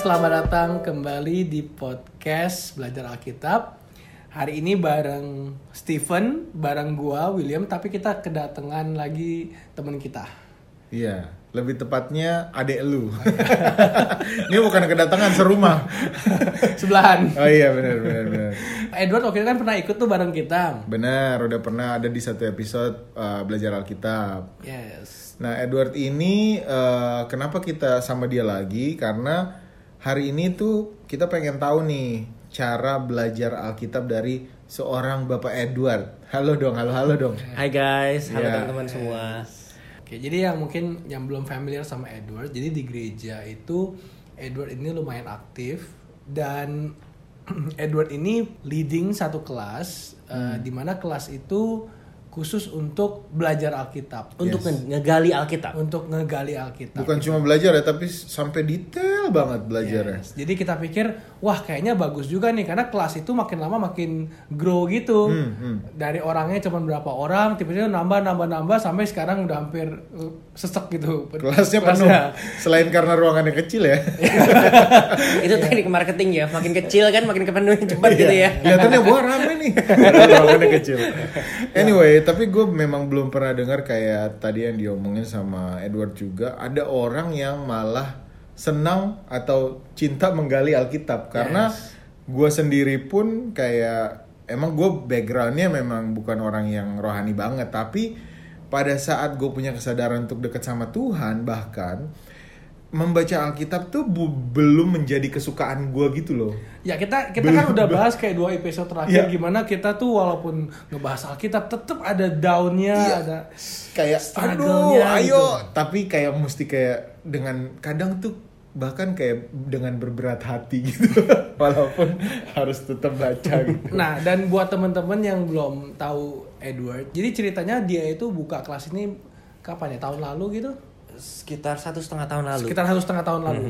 selamat datang kembali di podcast Belajar Alkitab. Hari ini bareng Steven, bareng gua William, tapi kita kedatangan lagi teman kita. Iya, lebih tepatnya adek lu. Ini bukan kedatangan serumah. Sebelahan. Oh iya benar benar benar. Edward waktu itu kan pernah ikut tuh bareng kita. Benar, udah pernah ada di satu episode uh, belajar Alkitab. Yes. Nah, Edward ini uh, kenapa kita sama dia lagi? Karena hari ini tuh kita pengen tahu nih cara belajar Alkitab dari seorang Bapak Edward. Halo dong, halo halo dong. Hai guys, halo Ya. teman-teman semua. Oke, jadi yang mungkin yang belum familiar sama Edward, jadi di gereja itu Edward ini lumayan aktif dan Edward ini leading satu kelas eh, di mana kelas itu khusus untuk belajar Alkitab, Untuk nge- ngegali Alkitab. untuk ngegali Alkitab. Bukan cuma belajar ya, tapi sampai detail banget belajarnya. Yes. Jadi kita pikir, wah kayaknya bagus juga nih karena kelas itu makin lama makin grow gitu. Hmm, hmm. Dari orangnya cuma berapa orang, tiba-tiba nambah nambah nambah sampai sekarang udah hampir uh, sesek gitu. Kelasnya penuh. Selain karena ruangannya kecil ya. Itu teknik marketing ya, makin kecil kan makin kepenuhin cepat gitu ya. Kelihatannya gua rame nih. Ruangannya kecil. Anyway, tapi gue memang belum pernah dengar kayak tadi yang diomongin sama Edward juga. Ada orang yang malah senang atau cinta menggali Alkitab. Karena gue sendiri pun kayak emang gue backgroundnya memang bukan orang yang rohani banget, tapi pada saat gue punya kesadaran untuk dekat sama Tuhan bahkan membaca Alkitab tuh bu- belum menjadi kesukaan gue gitu loh. Ya kita kita kan udah bahas kayak dua episode terakhir Iya. gimana kita tuh walaupun ngebahas Alkitab tetap ada downnya, Iya. ada kayak aduh gitu. ayo tapi kayak mesti kayak dengan kadang tuh bahkan kayak dengan berberat hati gitu walaupun harus tetap baca gitu Nah, dan buat teman-teman yang belum tahu Edward, jadi ceritanya dia itu buka kelas ini kapan ya? Tahun lalu gitu? Sekitar satu setengah tahun lalu. Sekitar satu setengah tahun lalu.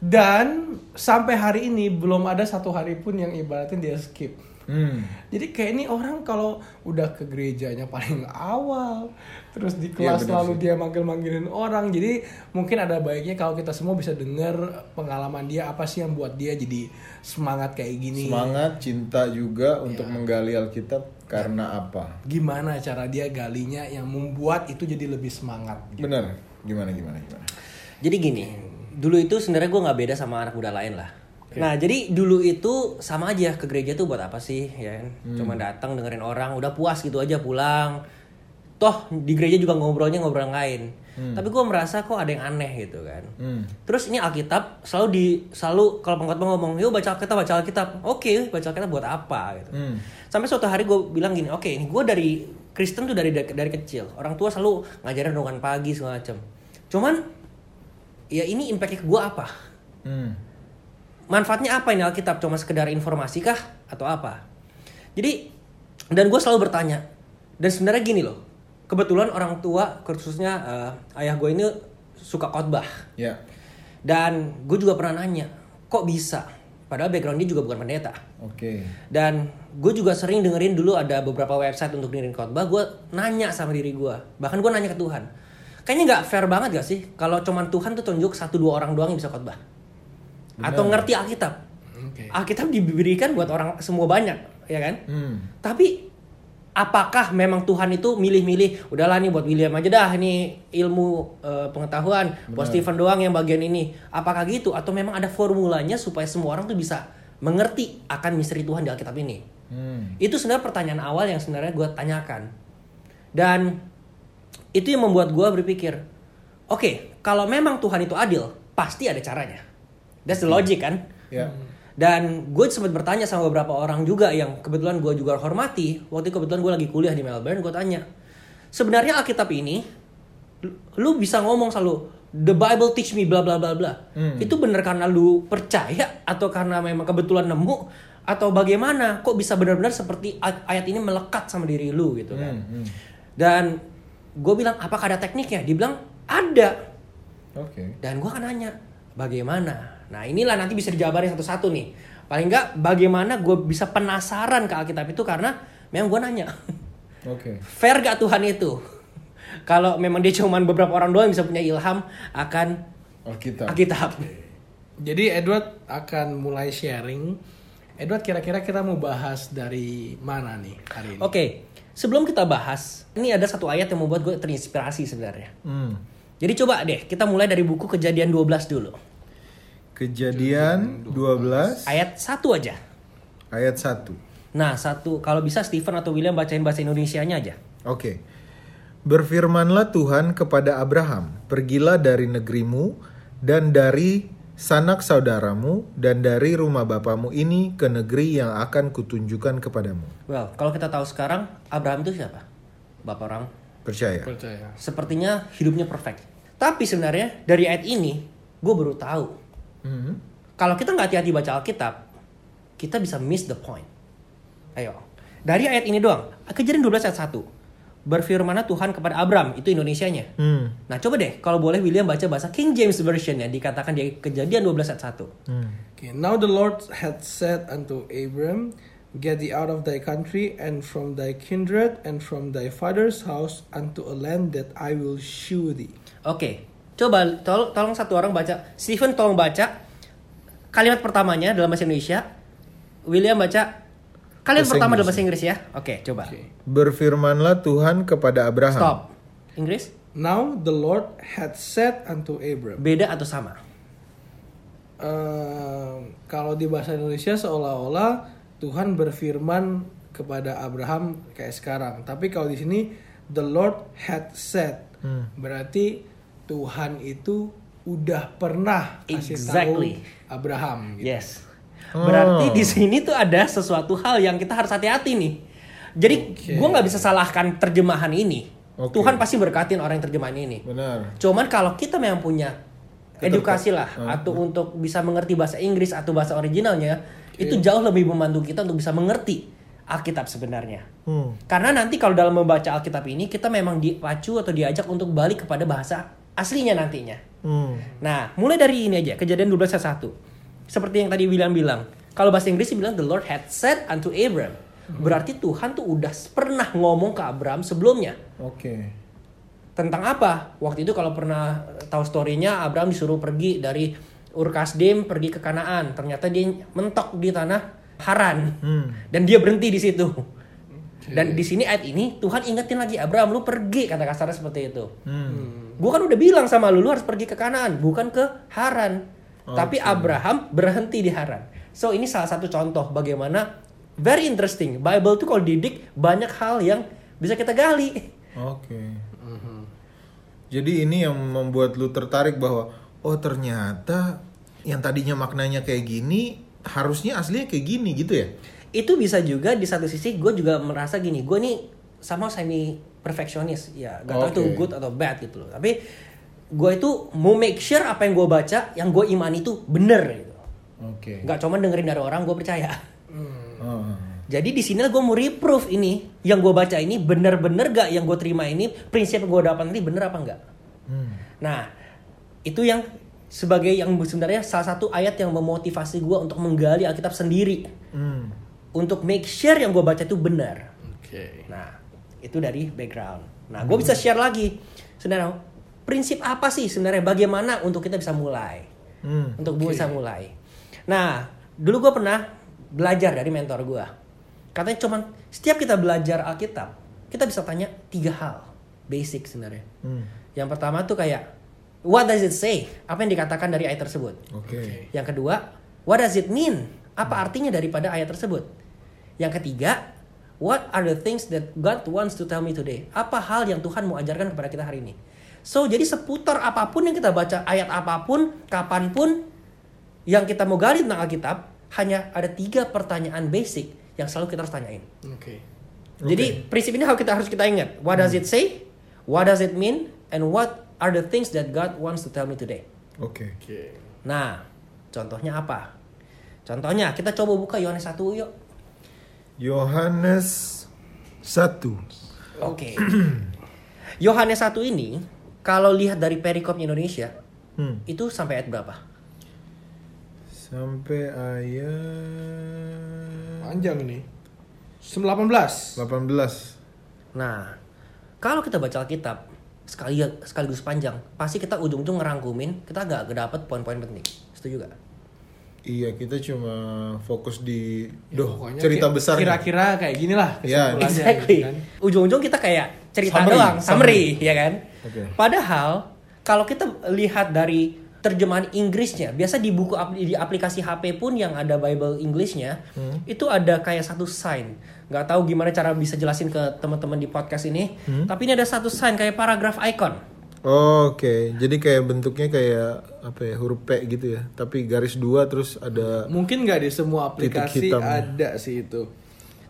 Dan sampai hari ini belum ada satu hari pun yang ibaratin dia skip. hmm. Jadi kayak ini orang kalau udah ke gerejanya paling awal, terus di Iya, kelas bener lalu sih. dia manggil-manggilin orang. Jadi mungkin ada baiknya kalau kita semua bisa dengar pengalaman dia apa sih yang buat dia jadi semangat kayak gini. semangat cinta juga untuk menggali Alkitab karena apa Gimana cara dia galinya yang membuat itu jadi lebih semangat. gitu. benar gimana gimana gimana Jadi gini, dulu itu sebenarnya gue nggak beda sama anak muda lain lah. Nah jadi dulu itu sama aja ke gereja tuh buat apa sih ya kan? Cuma datang dengerin orang, udah puas gitu aja pulang. Toh di gereja juga ngobrolnya ngobrol yang lain. Tapi gue merasa kok ada yang aneh gitu kan. hmm. Terus ini Alkitab selalu di selalu kalau pengkhotbah ngomong, "Yuk baca Alkitab, baca Alkitab." Oke, baca Alkitab buat apa gitu. Hmm. Sampai suatu hari gue bilang gini, "Oke, ini gue dari Kristen tuh dari dari kecil. Orang tua selalu ngajarin renungan pagi segala macam. Cuman ya ini impactnya ke gue apa? Hmm. Manfaatnya apa ini Alkitab? Cuma sekedar informasi kah atau apa? Jadi dan gue selalu bertanya. Dan sebenarnya gini loh, kebetulan orang tua khususnya eh, ayah gue ini suka khotbah. ya Dan gue juga pernah nanya, kok bisa? Padahal background dia juga bukan pendeta. oke Dan gue juga sering dengerin dulu ada beberapa website untuk dengerin khotbah. Gue nanya sama diri gue, bahkan gue nanya ke Tuhan. Kayaknya nggak fair banget gak sih kalau cuman Tuhan tuh tunjuk satu dua orang doang yang bisa khotbah, atau ngerti Alkitab. Oke. Alkitab diberikan buat orang semua banyak, ya kan? hmm. Tapi apakah memang Tuhan itu milih-milih udahlah nih buat William aja dah ini ilmu eh, pengetahuan buat Stephen doang yang bagian ini. Apakah gitu? Atau memang ada formulanya supaya semua orang tuh bisa mengerti akan misteri Tuhan di Alkitab ini? Hmm. itu sebenarnya pertanyaan awal yang sebenarnya gue tanyakan. Dan itu yang membuat gue berpikir oke kalau memang Tuhan itu adil pasti ada caranya. That's the logic kan? Ya dan gue sempat bertanya sama beberapa orang juga yang kebetulan gue juga hormati. Waktu itu kebetulan gue lagi kuliah di Melbourne, gue tanya, sebenarnya Alkitab ini, lu- bisa ngomong selalu, the Bible teach me bla bla bla bla. Hmm. Itu bener karena lu percaya atau karena memang kebetulan nemu atau bagaimana? Kok bisa benar-benar seperti ay- ayat ini melekat sama diri lu gitu kan? Hmm, hmm. Dan gue bilang, apakah ada tekniknya? Dia bilang ada. oke Dan gue akan nanya, bagaimana? Nah inilah nanti bisa dijabarin satu-satu nih. Paling nggak bagaimana gue bisa penasaran ke Alkitab itu karena memang gue nanya. oke Fair gak Tuhan itu? Kalau memang dia cuman beberapa orang doang yang bisa punya ilham akan Alkitab Alkitab. Jadi Edward akan mulai sharing. Edward kira-kira kita mau bahas dari mana nih hari ini? Oke, sebelum kita bahas, ini ada satu ayat yang membuat gue terinspirasi sebenarnya. Hmm. Jadi coba deh, kita mulai dari buku Kejadian 12 dulu. Kejadian 12 Ayat 1 aja. ayat 1. Nah, satu kalau bisa Stephen atau William bacain bahasa Indonesianya aja. Oke. Berfirmanlah Tuhan kepada Abraham, "Pergilah dari negerimu dan dari sanak saudaramu dan dari rumah bapamu ini ke negeri yang akan kutunjukkan kepadamu." Well, kalau kita tahu sekarang Abraham itu siapa? Bapak orang. Percaya? Percaya. Sepertinya hidupnya perfect. Tapi sebenarnya dari ayat ini gue baru tahu Hmm. kalau kita nggak hati-hati baca Alkitab, kita bisa miss the point. Ayo, dari ayat ini doang. Kejadian 12 ayat 1. Berfirmanlah Tuhan kepada Abram, itu Indonesianya. Hmm. Nah coba deh, kalau boleh William baca bahasa King James Version ya, dikatakan di kejadian 12 ayat 1. Hmm. Okay, now the Lord had said unto Abram, Get thee out of thy country and from thy kindred and from thy father's house unto a land that I will shew thee. Oke, coba tol tolong satu orang baca. Stephen tolong baca kalimat pertamanya dalam bahasa Indonesia. William baca kalimat Bahasa pertama Inggris. dalam bahasa Inggris ya. Oke, coba. Okay. Berfirmanlah Tuhan kepada Abraham. Stop. Inggris Now the Lord had said unto Abram. beda atau sama? Eh, kalau di bahasa Indonesia seolah-olah Tuhan berfirman kepada Abraham kayak sekarang. Tapi kalau di sini the Lord had said, Hmm. berarti Tuhan itu udah pernah kasih Exactly. tahu Abraham. Gitu. Yes. Berarti di sini tuh ada sesuatu hal yang kita harus hati-hati nih. Jadi Oke. gua nggak bisa salahkan terjemahan ini. Oke. Tuhan pasti berkatin orang yang terjemahan ini. Benar. Cuman kalau kita memang punya edukasi lah Ah. atau untuk bisa mengerti bahasa Inggris atau bahasa originalnya itu jauh lebih membantu kita untuk bisa mengerti Alkitab sebenarnya. Hmm. Karena nanti kalau dalam membaca Alkitab ini kita memang dipacu atau diajak untuk balik kepada bahasa aslinya nantinya. Hmm. Nah, mulai dari ini aja, kejadian 12 ayat 1. Seperti yang tadi William bilang. Kalau bahasa Inggris dia bilang the Lord had said unto Abram. Berarti Tuhan tuh udah pernah ngomong ke Abraham sebelumnya. Oke. Tentang apa? Waktu itu kalau pernah tahu story-nya Abraham disuruh pergi dari Ur Kasdim pergi ke Kanaan. Ternyata dia mentok di tanah Haran. Hmm. Dan dia berhenti di situ. Dan di sini ayat ini Tuhan ingetin lagi Abraham lu pergi kata kasarnya seperti itu. Hmm. Gue kan udah bilang sama lu, lu harus pergi ke Kanaan, bukan ke Haran. Tapi Abraham berhenti di Haran. So ini salah satu contoh bagaimana very interesting. Bible tuh kalau didik banyak hal yang bisa kita gali. Oke. Jadi ini yang membuat lu tertarik bahwa oh ternyata yang tadinya maknanya kayak gini harusnya aslinya kayak gini gitu ya? Itu bisa juga di satu sisi gue juga merasa gini, gue nih sama semi perfectionist ya, gak tahu itu Oke. good atau bad gitu loh. Tapi gue itu mau make sure apa yang gue baca, yang gue imani itu bener gitu. Oke. Gak cuma dengerin dari orang gue percaya. Oh. Jadi di sini gue mau reproof ini yang gue baca ini bener-bener gak yang gue terima ini prinsip yang gue dapat ini bener apa enggak? Hmm. Nah itu yang sebagai yang sebenarnya salah satu ayat yang memotivasi gue untuk menggali Alkitab sendiri Hmm. Untuk make sure yang gue baca itu benar. Oke. Nah itu dari background. Nah gue bisa share lagi sebenarnya prinsip apa sih sebenarnya bagaimana untuk kita bisa mulai Hmm. untuk bisa mulai. Nah, dulu gue pernah belajar dari mentor gue. Katanya cuman setiap kita belajar Alkitab, kita bisa tanya tiga hal basic sebenarnya. Hmm. Yang pertama tuh kayak what does it say? Apa yang dikatakan dari ayat tersebut? Oke. Yang kedua, what does it mean? Apa artinya daripada ayat tersebut? Yang ketiga, what are the things that God wants to tell me today? Apa hal yang Tuhan mau ajarkan kepada kita hari ini? So, jadi seputar apa pun yang kita baca, ayat apa pun, kapan pun, yang kita mau gali tentang Alkitab, hanya ada tiga pertanyaan basic yang selalu kita harus tanyain. Oke. Jadi prinsip ini harus kita harus kita ingat. What does it say? What does it mean? And what are the things that God wants to tell me today? Oke. Oke. Nah, contohnya apa? Contohnya kita coba buka Yohanes 1 yuk. Yohanes 1. Oke. Yohanes 1 ini kalau lihat dari perikopnya Indonesia Hmm. itu sampai ayat berapa? Sampai ayat Panjang ini. 18. 18. Nah, kalau kita baca Alkitab sekali sekaligus panjang, pasti kita ujung-ujung ngerangkumin, kita gak dapet poin-poin penting. Setuju gak? Iya, kita cuma fokus di Ya, doh cerita ki- besar. Kira-kira kayak gini lah. Iya. kesimpulannya, Exactly. gitu kan. Ujung-ujung kita kayak cerita Summary, doang, summary, ya kan? Oke. Padahal kalau kita lihat dari terjemahan Inggrisnya, biasa di buku di aplikasi HP pun yang ada Bible Englishnya, Hmm. itu ada kayak satu sign. Nggak tahu gimana cara bisa jelasin ke teman-teman di podcast ini, Hmm. tapi ini ada satu sign kayak paragraph icon. Oh, Oke, jadi kayak bentuknya kayak apa ya huruf P gitu ya, tapi garis dua terus ada. Mungkin nggak di semua aplikasi ada sih itu.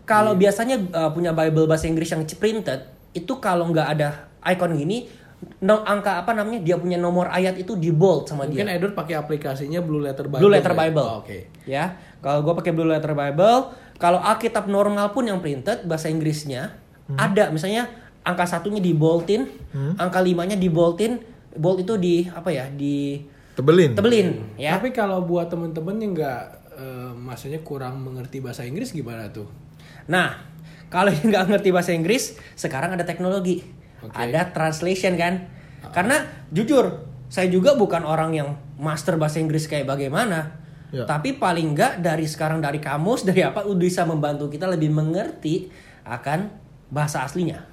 Kalau Hmm. biasanya uh, punya Bible bahasa Inggris yang printed, itu kalau nggak ada icon gini, no, angka apa namanya dia punya nomor ayat itu di bold sama Mungkin dia. Edward pakai aplikasinya Blue Letter Bible. Blue Letter ya? Bible. Oh, Oke. Ya, kalau gue pakai Blue Letter Bible, kalau Alkitab normal pun yang printed bahasa Inggrisnya Hmm. ada misalnya angka satunya di boldin, angka limanya di boldin, bold itu di apa ya di Tebelin. tebelin ya. Tapi kalau buat temen-temen yang nggak, eh, maksudnya kurang mengerti bahasa Inggris gimana tuh? Nah, kalau yang nggak ngerti bahasa Inggris, sekarang ada teknologi, Oke. ada translation kan. Karena jujur, saya juga bukan orang yang master bahasa Inggris kayak bagaimana. Ya. Tapi paling nggak dari sekarang dari kamus dari apa udah bisa membantu kita lebih mengerti akan bahasa aslinya.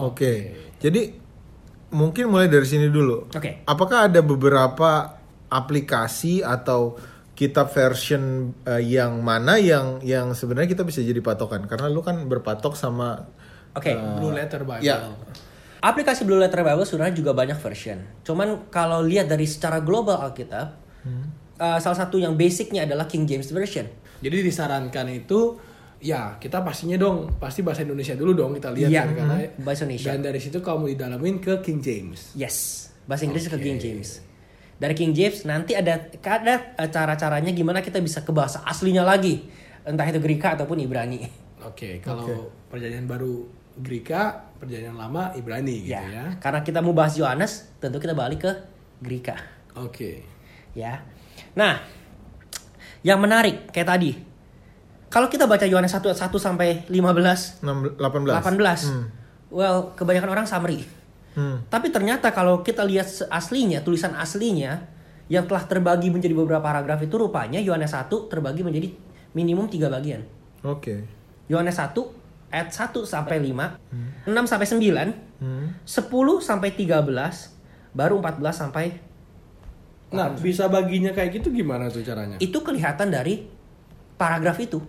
Gitu. Oke, jadi mungkin mulai dari sini dulu. Oke. Apakah ada beberapa aplikasi atau kitab version eh, yang mana yang yang sebenarnya kita bisa jadi patokan? Karena lu kan berpatok sama Oke. Blue Letter Bible. ya. Aplikasi Blue Letter Bible sebenarnya juga banyak version. Cuman kalau lihat dari secara global Alkitab, eh, salah satu yang basicnya adalah King James Version. Jadi disarankan itu ya kita pastinya dong pasti bahasa Indonesia dulu dong kita lihat Iya, kan karena mhm, bahasa Indonesia. dan dari situ kamu didalamin ke King James. Yes, bahasa Inggris ke Oke. King James. Dari King James nanti ada ada eh, cara-caranya gimana kita bisa ke bahasa aslinya lagi, entah itu Greka ataupun Ibrani. Oke, kalau perjanjian baru Greka, perjanjian lama Ibrani gitu ya, ya. karena kita mau bahas Yohanes, tentu kita balik ke Greka. Oke. Ya. Nah, yang menarik kayak tadi. Kalau kita baca Yohanes 1 ayat 1 sampai 15, 6, 18. 18. Hmm. Well, kebanyakan orang summary. Hmm. Tapi ternyata kalau kita lihat aslinya, tulisan aslinya yang telah terbagi menjadi beberapa paragraf itu rupanya Yohanes 1 terbagi menjadi minimum tiga bagian. Oke. Yohanes 1 ayat 1 sampai 5, 6 sampai 9, Hmm. 10 sampai 13, baru 14 sampai Nah, bisa baginya kayak gitu gimana tuh caranya? itu kelihatan dari paragraf itu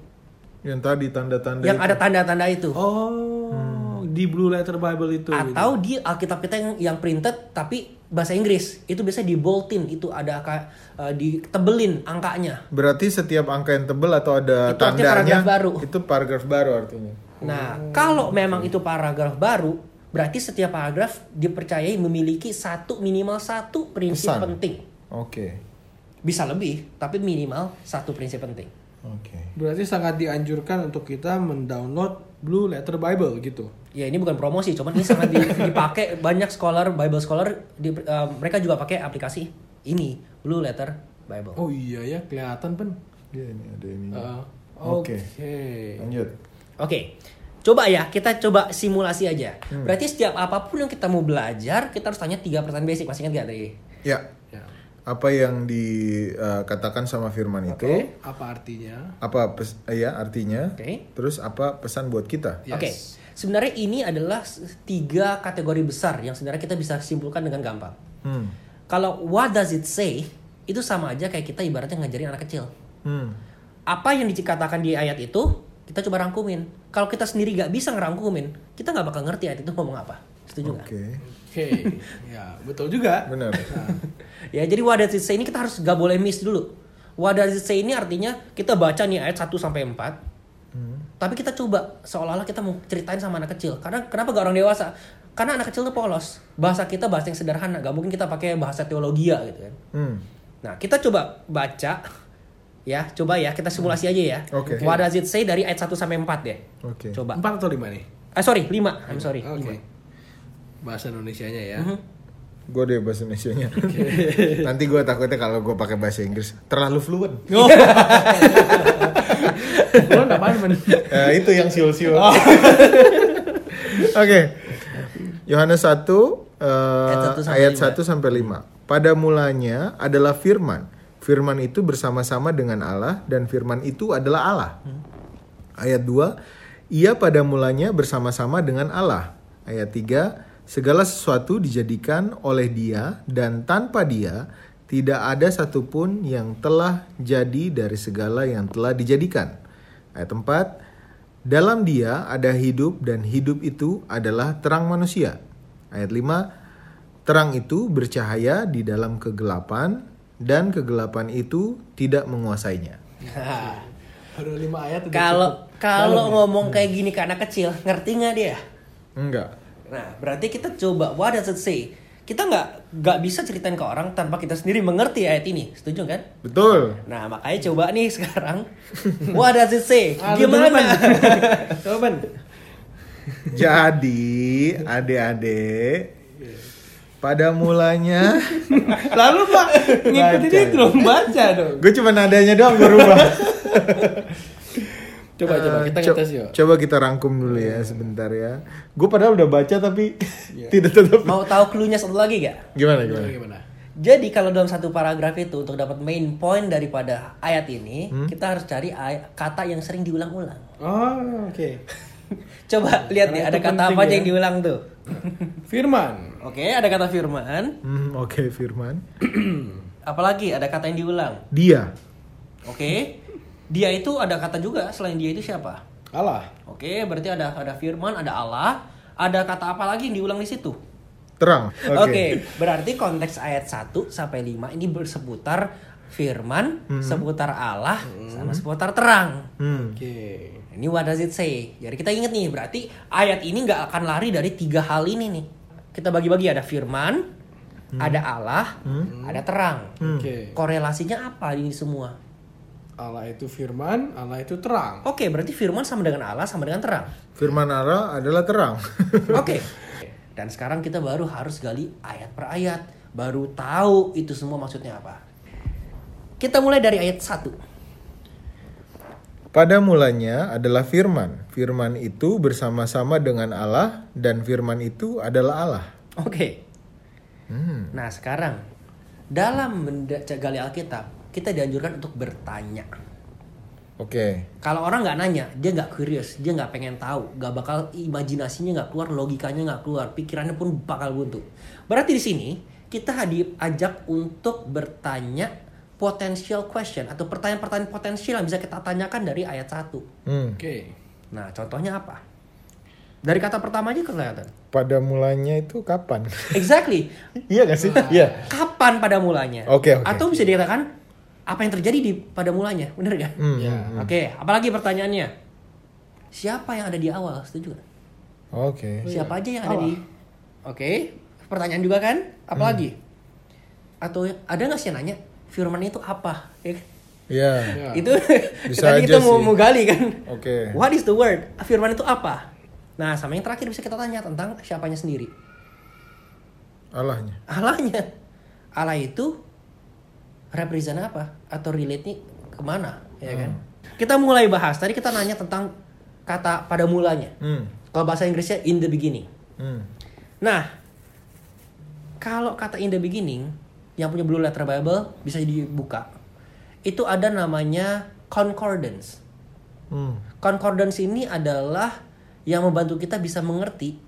Yang tadi tanda-tanda yang itu. ada tanda-tanda itu. Oh, di Blue Letter Bible itu. gitu. Atau di Alkitab kita yang yang printed tapi bahasa Inggris itu biasanya di boldin itu ada eh, ditebelin angkanya. Berarti setiap angka yang tebel atau ada Itu tandanya paragraf baru. itu paragraf baru artinya. Nah, kalau memang itu paragraf baru, berarti setiap paragraf dipercayai memiliki satu minimal satu prinsip Pesan. penting. Oke. Bisa lebih, tapi minimal satu prinsip penting. Oke. Berarti sangat dianjurkan untuk kita mendownload Blue Letter Bible gitu. Ya ini bukan promosi, cuman ini sangat di- dipakai banyak scholar, Bible scholar, di- eh, mereka juga pakai aplikasi ini Blue Letter Bible. Oh iya ya, kelihatan pen. Iya ini ada ini. Uh, Oke. Oke. Lanjut. Oke, coba ya kita coba simulasi aja. Hmm. Berarti setiap apa pun yang kita mau belajar, kita harus tanya tiga pertanyaan basic. Masih ingat gak tadi? Ya. Apa yang dikatakan sama firman itu? Oke, apa artinya? Apa pes- eh, ya artinya? Oke. Terus apa pesan buat kita? Yes. Oke, sebenarnya ini adalah tiga kategori besar yang sebenarnya kita bisa simpulkan dengan gampang. Hmm. Kalau what does it say itu sama aja kayak kita ibaratnya ngajarin anak kecil. Hmm. Apa yang dikatakan di ayat itu kita coba rangkumin. Kalau kita sendiri gak bisa ngerangkumin, kita nggak bakal ngerti ayat itu ngomong apa. Setuju nggak? Oke. Oke. ya, betul juga. Benar. Ya, jadi what does it say ini kita harus gak boleh miss dulu. What does it say ini artinya kita baca nih ayat 1 sampai 4. Tapi kita coba seolah-olah kita mau ceritain sama anak kecil. Karena kenapa gak orang dewasa? Karena anak kecil tuh polos. Bahasa kita bahasa yang sederhana, gak mungkin kita pakai bahasa teologia gitu kan. Hmm. Nah, kita coba baca ya, coba ya kita simulasi aja ya. Oke. What does it say dari ayat 1 sampai 4 deh. Oke. Coba. Empat atau lima nih? Eh sorry, 5. I'm sorry. Oke. lima. Bahasa Indonesianya ya. Mhm. Gue deh bahasa Indonesia-nya. Nanti gue takutnya kalau gue pakai bahasa Inggris terlalu fluent. Lo apaan men? Eh, itu yang siul-siul. Oke. Yohanes 1 eh, Ayat 1 sampai ayat 5. 1 sampai 5. Pada mulanya adalah firman firman itu bersama-sama dengan Allah dan firman itu adalah Allah. Ayat 2, ia pada mulanya bersama-sama dengan Allah. Ayat 3, segala sesuatu dijadikan oleh dia dan tanpa dia tidak ada satupun yang telah jadi dari segala yang telah dijadikan. Ayat 4, dalam dia ada hidup dan hidup itu adalah terang manusia. Ayat 5, terang itu bercahaya di dalam kegelapan dan kegelapan itu tidak menguasainya. Baru lima ayat Kalau kalau ya? ngomong kayak gini ke anak kecil, ngerti nggak dia? Enggak. Nah, berarti kita coba what does it say? Kita nggak nggak bisa ceritain ke orang tanpa kita sendiri mengerti ayat ini, setuju kan? Betul. Nah, makanya coba nih sekarang what does it say? Ah, Gimana? Coba. Jadi, adik-adik, pada mulanya Lalu Pak ngikutin itu dong, baca dong. gue cuma nadanya doang berubah. Coba coba Eh, kita co- ngetes yuk. Coba kita rangkum dulu ya sebentar ya. Gue padahal udah baca tapi tidak tetap. Mau tahu clue-nya satu lagi gak? Gimana Gimana gimana? gimana? Jadi kalau dalam satu paragraf itu untuk dapat main point daripada ayat ini, Hmm? kita harus cari ay- kata yang sering diulang-ulang. Oh, oke. Coba lihat nih ada kata apa aja ya. yang diulang tuh. Firman. Oke, ada kata firman. Hmm, Oke Firman. Apalagi ada kata yang diulang. Dia. Oke. Dia itu ada kata juga selain dia itu siapa? Allah. Oke, berarti ada ada firman, ada Allah, ada kata apa lagi yang diulang di situ? Terang. Oke, berarti konteks ayat 1 sampai 5 ini berseputar firman, seputar Allah, sama seputar terang. Hmm. Oke. Ini what does it say? Jadi kita ingat nih, berarti ayat ini nggak akan lari dari tiga hal ini nih. Kita bagi-bagi ada firman, ada Allah, ada terang. Oke. Korelasinya apa ini semua? Allah itu firman, Allah itu terang. Oke, berarti firman sama dengan Allah sama dengan terang. Firman Allah adalah terang. Oke. Dan sekarang kita baru harus gali ayat per ayat, baru tahu itu semua maksudnya apa. Kita mulai dari ayat 1. Pada mulanya adalah firman. Firman itu bersama-sama dengan Allah dan firman itu adalah Allah. Oke. Hmm. Nah, sekarang dalam gali Alkitab, kita dianjurkan untuk bertanya. Oke. Kalau orang nggak nanya, dia nggak curious, dia nggak pengen tahu, nggak bakal imajinasinya nggak keluar, logikanya nggak keluar, pikirannya pun bakal buntu. Berarti di sini kita diajak untuk bertanya potential question atau pertanyaan-pertanyaan potensial yang bisa kita tanyakan dari ayat 1. Hmm. Oke. Nah, contohnya apa? Dari kata pertama aja kelihatan. Pada mulanya itu kapan? Exactly. iya gak sih? Iya. Kapan pada mulanya? Oke, oke. Atau bisa dikatakan apa yang terjadi di pada mulanya? Bener gak? Hmm. Ya. Oke, apalagi pertanyaannya? Siapa yang ada di awal? Setuju gak? Oke. Siapa aja yang ada di Oke, pertanyaan juga kan? Apalagi? Atau ada nggak sih yang nanya firman itu apa? Ya kan? Iya. Ya. Itu Bisa tadi aja kita mau, sih. mau gali kan? Oke. What is the word? Firman itu apa? Nah, sama yang terakhir bisa kita tanya tentang siapanya sendiri. Allahnya. Allahnya. Allah itu represent apa? Atau relate nih ke mana? Ya kan? Kita mulai bahas. Tadi kita nanya tentang kata pada mulanya. Hmm. Kalau bahasa Inggrisnya in the beginning. Hmm. Nah, kalau kata in the beginning yang punya Blue Letter Bible bisa dibuka. Itu ada namanya concordance. Hmm. Concordance ini adalah yang membantu kita bisa mengerti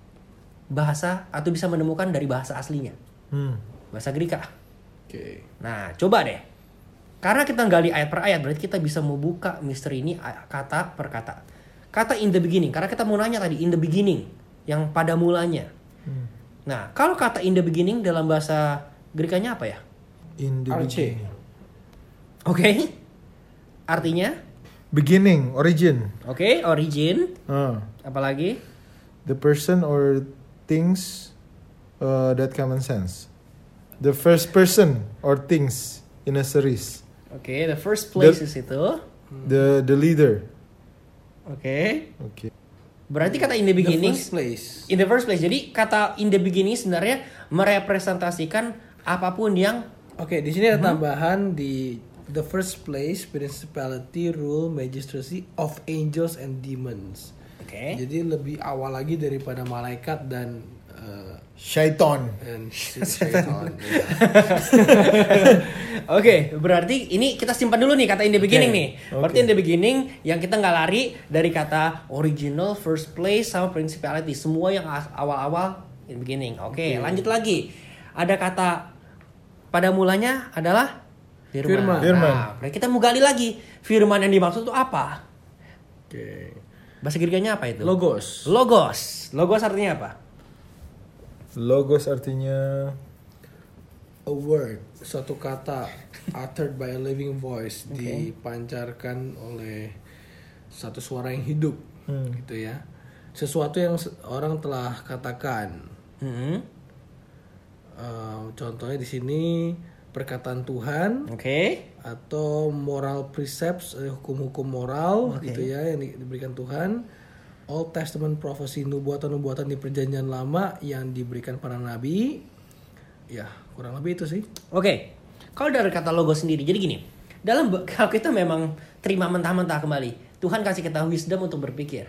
bahasa atau bisa menemukan dari bahasa aslinya. Hmm. Bahasa Greka. Oke. Nah, coba deh. Karena kita gali ayat per ayat, berarti kita bisa membuka misteri ini kata per kata. Kata in the beginning, karena kita mau nanya tadi in the beginning, yang pada mulanya. Hmm. Nah, kalau kata in the beginning dalam bahasa Grekanya apa ya? In the Arche. beginning. Oke. Artinya, Beginning, origin. oke, origin, Ah. apalagi? the person or things uh, that common sense. The first person or things in a series. Oke, the first places itu. The the leader. Oke. Oke. Berarti kata in the The beginning first place. in the first place. Jadi kata in the beginning sebenarnya merepresentasikan apa pun yang Oke, di sini ada Hmm? tambahan di the first place principality rule magistracy of angels and demons. Oke. Jadi lebih awal lagi daripada malaikat dan uh, Syaiton. and syaitan. ya. Oke, berarti ini kita simpan dulu nih kata in the beginning Oke, nih. Berarti oke. in the beginning yang kita nggak lari dari kata original, first place sama principality. Semua yang awal-awal in the beginning. Oke, lanjut lagi. Ada kata pada mulanya adalah firman. Firman. Firman. Nah, berarti kita mau gali lagi. Firman yang dimaksud itu apa? Oke. Bahasa Greek-nya apa itu? Logos. Logos. Logos artinya apa? Logos artinya A word, suatu kata uttered by a living voice dipancarkan oleh satu suara yang hidup, gitu ya. Sesuatu yang orang telah katakan. Hmm. Eh, contohnya di sini perkataan Tuhan Oke. atau moral precepts, eh, hukum-hukum moral, gitu ya yang di- diberikan Tuhan. Old Testament prophecy, nubuatan-nubuatan di Perjanjian Lama yang diberikan para nabi. Ya, kurang lebih itu sih. Oke, kalau dari kata logo sendiri, jadi gini, dalam kalau kita memang terima mentah-mentah kembali, Tuhan kasih kita wisdom untuk berpikir.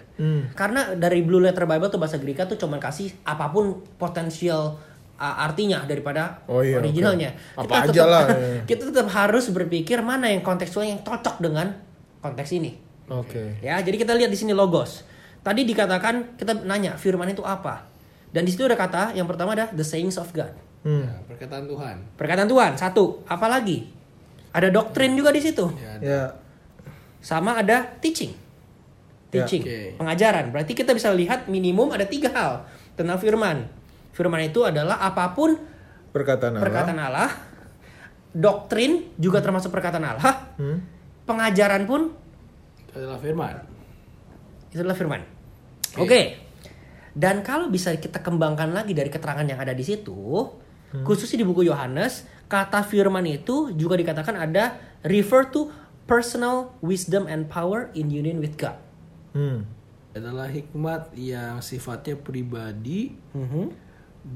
Karena dari Blue Letter Bible tuh bahasa Greka tuh cuman kasih apa pun potensial uh, artinya daripada Oh iya, originalnya. oke. Apa aja tetap- lah, ya. kita tetap harus berpikir mana yang kontekstual yang cocok dengan konteks ini. Oke. Ya, jadi kita lihat di sini logos. Tadi dikatakan kita nanya firman itu apa? Dan di situ ada kata yang pertama ada the sayings of God. Hmm. Ya, perkataan Tuhan. Perkataan Tuhan satu, apalagi ada doktrin juga di situ, Ya, Ya. sama ada teaching, Ya. teaching, Oke. pengajaran. Berarti kita bisa lihat minimum ada tiga hal tentang firman. Firman itu adalah apa pun Perkataan Allah. perkataan Allah, doktrin juga termasuk perkataan Allah, Hmm. pengajaran pun itu adalah firman. itu adalah firman. Oke. Dan kalau bisa kita kembangkan lagi dari keterangan yang ada di situ, khususnya di buku Yohanes, kata firman itu juga dikatakan ada refer to personal wisdom and power in union with God. Hmm. Adalah hikmat yang sifatnya pribadi Mhm.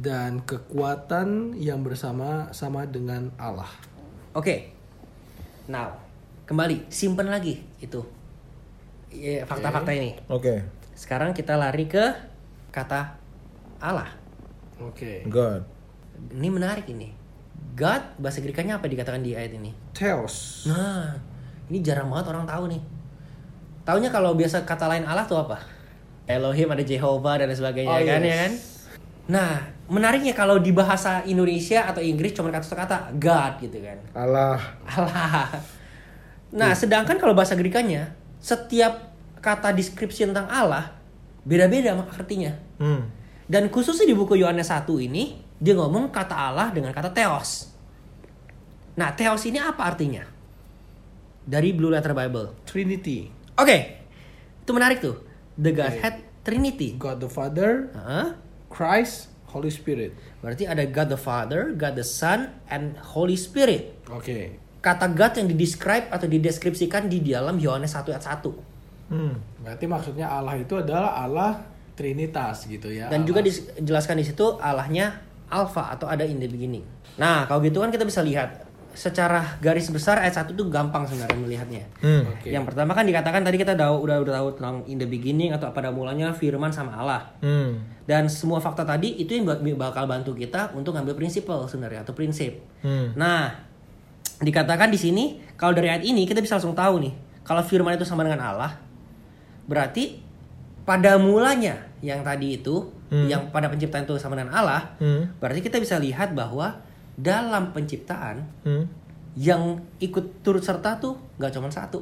dan kekuatan yang bersama sama dengan Allah. Oke. Now, kembali simpan lagi itu ya, fakta-fakta ini. Oke. Sekarang kita lari ke kata Allah. Oke. God. Ini menarik ini. God bahasa Greek-nya apa dikatakan di ayat ini? Theos. Nah, ini jarang banget orang tahu nih. Taunya kalau biasa kata lain Allah tuh apa? Elohim ada Jehovah dan lain sebagainya Oh, kan yes. ya kan? Nah, menariknya kalau di bahasa Indonesia atau Inggris cuma kata kata God gitu kan. Allah. Allah. Nah, sedangkan kalau bahasa Greek-nya setiap kata deskripsi tentang Allah beda-beda mak- artinya. Hmm. Dan khususnya di buku Yohanes 1 ini dia ngomong kata Allah dengan kata theos. Nah, theos ini apa artinya? Dari Blue Letter Bible. Trinity. Oke. Itu menarik tuh. The Godhead Trinity. God the Father, Hah? Christ, Holy Spirit. Berarti ada God the Father, God the Son, and Holy Spirit. Oke. Kata God yang didescribe atau dideskripsikan di dalam Yohanes 1 ayat 1. Hmm. Berarti maksudnya Allah itu adalah Allah Trinitas gitu ya. Dan Allah. juga dijelaskan di situ Allahnya Alpha atau ada in the beginning. Nah, kalau gitu kan kita bisa lihat secara garis besar ayat 1 itu gampang sebenarnya melihatnya. Hmm. Oke. Yang pertama kan dikatakan tadi kita tahu udah udah tahu tentang in the beginning atau pada mulanya firman sama Allah. Hmm. Dan semua fakta tadi itu yang bak- bakal bantu kita untuk ngambil prinsipal sebenarnya atau prinsip. Hmm. Nah, dikatakan di sini kalau dari ayat ini kita bisa langsung tahu nih kalau firman itu sama dengan Allah, berarti pada mulanya yang tadi itu, yang pada penciptaan itu sama dengan Allah, Hmm. berarti kita bisa lihat bahwa dalam penciptaan Hmm. yang ikut turut serta tuh nggak cuma satu.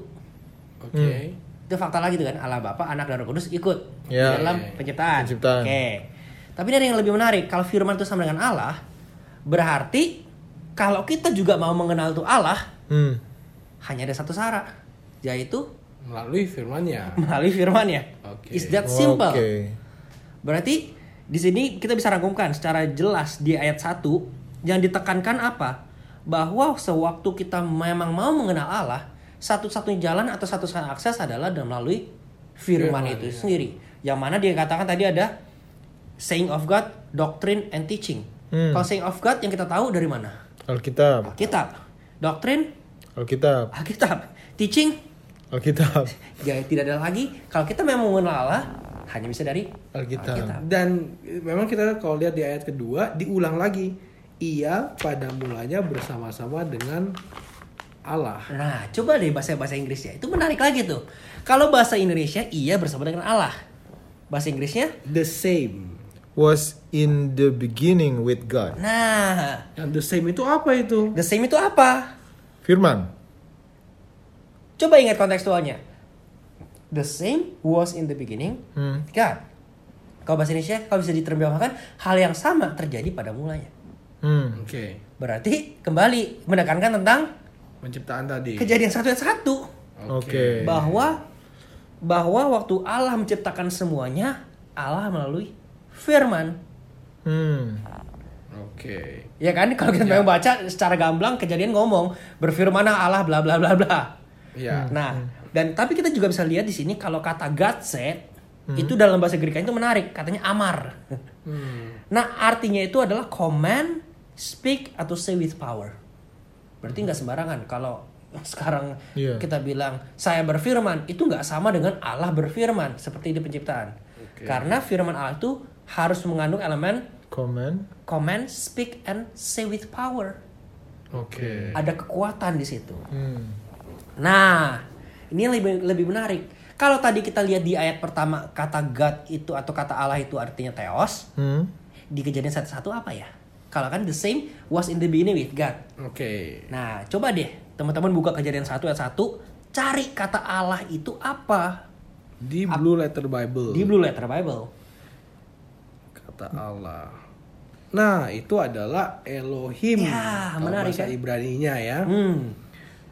Oke. Itu fakta lagi tuh kan Allah Bapa, Anak dan Roh Kudus ikut Ya. di dalam penciptaan. Penciptaan. Oke. Tapi dari yang lebih menarik, kalau firman itu sama dengan Allah, berarti kalau kita juga mau mengenal tuh Allah, Hmm. hanya ada satu syarat, yaitu Melalui firman-Nya. melalui firman-Nya. Oke. Is that simple? Oke. Berarti di sini kita bisa rangkumkan secara jelas di ayat 1 yang ditekankan apa? Bahwa sewaktu kita memang mau mengenal Allah, satu-satunya jalan atau satu-satunya akses adalah dengan melalui firman, Firman, itu ya. sendiri. Yang mana dia katakan tadi ada saying of God, doctrine and teaching. Hmm. Kalau saying of God yang kita tahu dari mana? Alkitab. Alkitab. Doctrine, Alkitab. Alkitab. Teaching, Alkitab. ya tidak ada lagi. Kalau kita memang mengenal Allah, hanya bisa dari Alkitab. Dan memang kita kalau lihat di ayat kedua diulang lagi. Ia pada mulanya bersama-sama dengan Allah. Nah, coba deh bahasa bahasa Inggrisnya. Itu menarik lagi tuh. Kalau bahasa Indonesia ia bersama dengan Allah. Bahasa Inggrisnya? The same. Was in the beginning with God. Nah, Dan the same itu apa itu? the same itu apa? Firman. Coba ingat kontekstualnya. The same was in the beginning Hmm. God. Kalau bahasa Indonesia, kalau bisa diterjemahkan, hal yang sama terjadi pada mulanya. Hmm. Oke. Berarti kembali menekankan tentang Penciptaan tadi. kejadian satu ayat satu Oke. bahwa bahwa waktu Allah menciptakan semuanya, Allah melalui firman. Hmm. Oke. Ya kan kalau kita memang baca secara gamblang kejadian ngomong berfirmanlah Allah bla bla bla bla. Ya. Nah, dan tapi kita juga bisa lihat di sini kalau kata God said itu dalam bahasa Greek itu menarik, katanya amar. Hmm. Nah, artinya itu adalah command, speak atau say with power. Berarti nggak sembarangan kalau sekarang Iya. kita bilang saya berfirman itu nggak sama dengan Allah berfirman seperti di penciptaan. Oke. Karena firman Allah itu harus mengandung elemen Comment. command, speak and say with power. Oke. Ada kekuatan di situ. Hmm. Nah, ini yang lebih lebih menarik. Kalau tadi kita lihat di ayat pertama kata God itu atau kata Allah itu artinya theos, Hmm. di kejadian satu-satu apa ya? Kalau kan the same was in the beginning with God. Oke. Nah, coba deh teman-teman buka kejadian satu ayat satu, cari kata Allah itu apa Di Blue Letter Bible. di Blue Letter Bible. kata Allah. Nah, itu adalah Elohim. Ya, menarik, bahasa kan? Ibrani-nya ya. Hmm,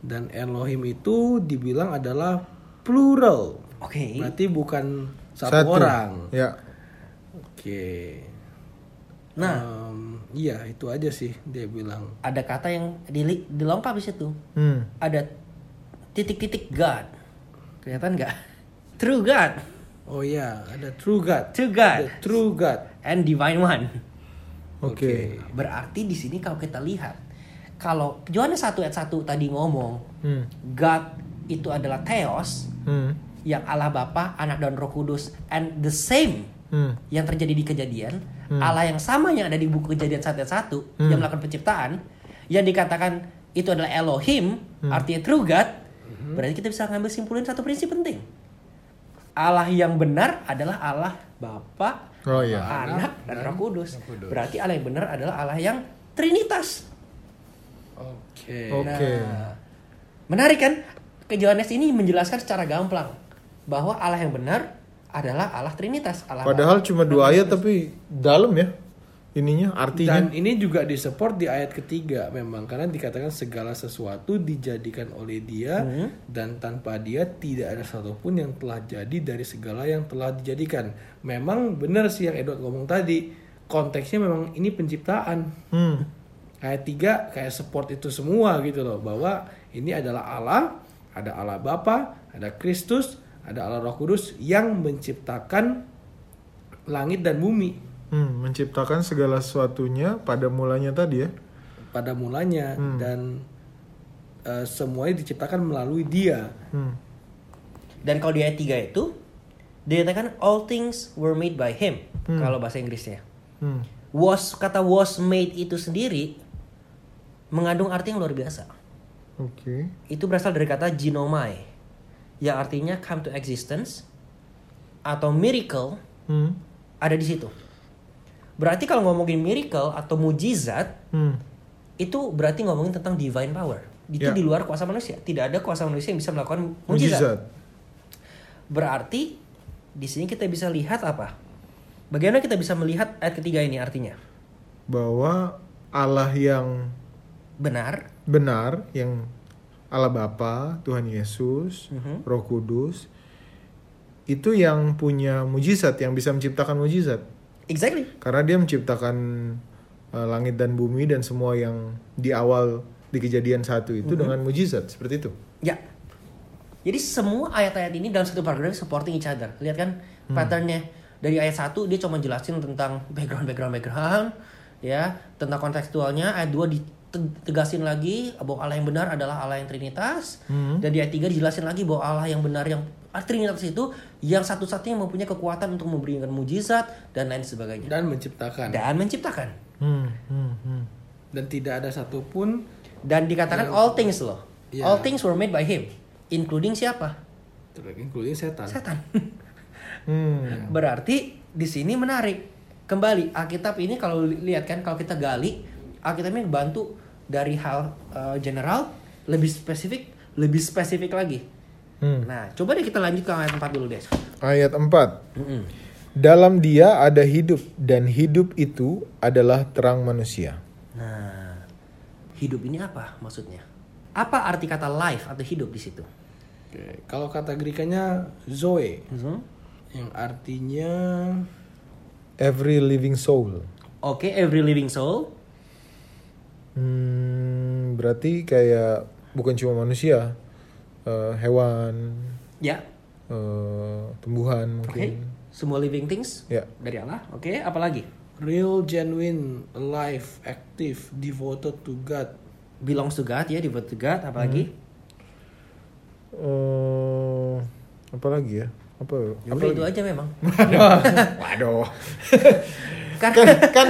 Dan Elohim itu dibilang adalah plural. oke. Berarti bukan satu, orang. Ya. Oke. Nah, Em, iya itu aja sih dia bilang. ada kata yang di dilengkap di situ. Hmm. Ada titik-titik God. Kelihatan nggak? True God, Oh iya, ada true God. true God, The true God. and divine one. Oke. Berarti di sini kalau kita lihat, kalau Yohanes 1 ayat 1 tadi ngomong, Hmm. God itu adalah Theos, Hmm. yang Allah Bapa, Anak dan Roh Kudus, and the same Hmm. yang terjadi di kejadian, Allah yang sama yang ada di buku kejadian 1 ayat 1 yang melakukan penciptaan, yang dikatakan itu adalah Elohim, artinya true God, berarti kita bisa ngambil simpulin satu prinsip penting. Allah yang benar adalah Allah Bapa, Oh iya. Anak dan Roh Kudus. Roh Kudus. Berarti Allah yang benar adalah Allah yang Trinitas. Oke. Oke. Nah, menarik kan? Ke Yohanes ini menjelaskan secara gamblang bahwa Allah yang benar adalah Allah Trinitas. Allah Padahal Bapa, cuma dua ayat tapi dalam ya ininya artinya. Dan ini juga disupport di ayat ketiga memang karena dikatakan segala sesuatu dijadikan oleh Dia dan tanpa Dia tidak ada satupun yang telah jadi dari segala yang telah dijadikan. Memang benar sih yang Edward ngomong tadi konteksnya memang ini penciptaan. Hmm. Ayat 3 kayak support itu semua gitu loh bahwa ini adalah Allah, ada Allah Bapa, ada Kristus, ada Allah Roh Kudus yang menciptakan langit dan bumi Hmm, menciptakan segala sesuatunya pada mulanya tadi ya. pada mulanya dan eh, semuanya diciptakan melalui Dia. Hmm. Dan kalau di ayat 3 itu dikatakan all things were made by him kalau bahasa Inggrisnya. Hmm. Was kata was made itu sendiri mengandung arti yang luar biasa. Oke. Itu berasal dari kata ginomai yang artinya come to existence atau miracle Hmm. ada di situ. Berarti kalau ngomongin miracle atau mujizat Hmm. itu berarti ngomongin tentang divine power. Itu Ya. di luar kuasa manusia. Tidak ada kuasa manusia yang bisa melakukan mujizat. Mujizat. Berarti di sini kita bisa lihat apa? Bagaimana kita bisa melihat ayat ketiga ini artinya? Bahwa Allah yang Benar. benar yang Allah Bapa, Tuhan Yesus, Mhm. Roh Kudus itu yang punya mujizat yang bisa menciptakan mujizat. Exactly. Karena dia menciptakan uh, langit dan bumi dan semua yang di awal di kejadian satu itu dengan mujizat seperti itu. Ya. Jadi semua ayat-ayat ini dalam satu paragraf supporting each other. Lihat kan patternnya. Dari ayat 1 dia cuma jelasin tentang background background background ya, tentang kontekstualnya. Ayat 2 di tegasin lagi bahwa Allah yang benar adalah Allah yang Trinitas Hmm. dan di ayat 3 dijelasin lagi bahwa Allah yang benar yang ah, Trinitas itu yang satu-satunya yang mempunyai kekuatan untuk memberikan mujizat dan lain sebagainya Dan menciptakan. dan menciptakan Hmm, hmm, hmm. Dan tidak ada satupun dan dikatakan all things loh Iya. all things were made by him including siapa including setan. setan Hmm. berarti di sini menarik kembali Alkitab ini kalau li- lihat kan kalau kita gali Alkitab ini bantu dari hal uh, general lebih spesifik lebih spesifik lagi Hmm. nah coba deh kita lanjut ke ayat 4 dulu deh Ayat 4. Dalam dia ada hidup dan hidup itu adalah terang manusia. nah hidup ini apa maksudnya apa arti kata life atau hidup di situ Oke, Kalau kata Grikanya Zoe Hmm? yang artinya Every living soul. Oke, every living soul. Hmm, berarti kayak bukan cuma manusia, eh, hewan, Ya, eh, tumbuhan mungkin. Semua living things Ya. dari Allah. Oke, apa lagi? real, genuine, alive, active, devoted to God. Belongs to God ya, devoted to God. Apa lagi? Eh, apa lagi ya? Apa? Ya apa udah itu aja memang. Waduh. Karena kan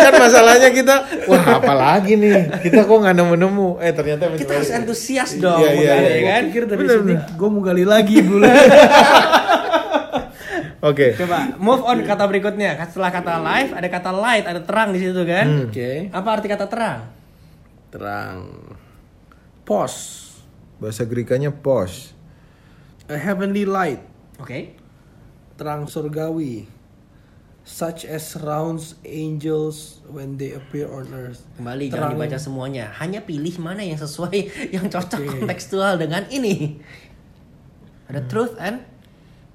kan masalahnya kita wah apa lagi nih kita kok nggak nemu nemu eh ternyata kita harus antusias Iya, dong, iya, iya. ya kan? Pikir dari Bener, sini gue mau gali lagi dulu. oke Coba move on kata berikutnya. Setelah kata life ada kata light, ada terang di situ kan? Oke. Apa arti kata terang? Terang. Pos. bahasa Grikanya pos A heavenly light. Oke. Terang surgawi. Such as surrounds angels when they appear on earth. Kembali Terang. jangan dibaca semuanya. Hanya pilih mana yang sesuai, yang cocok kontekstual dengan ini. Ada truth and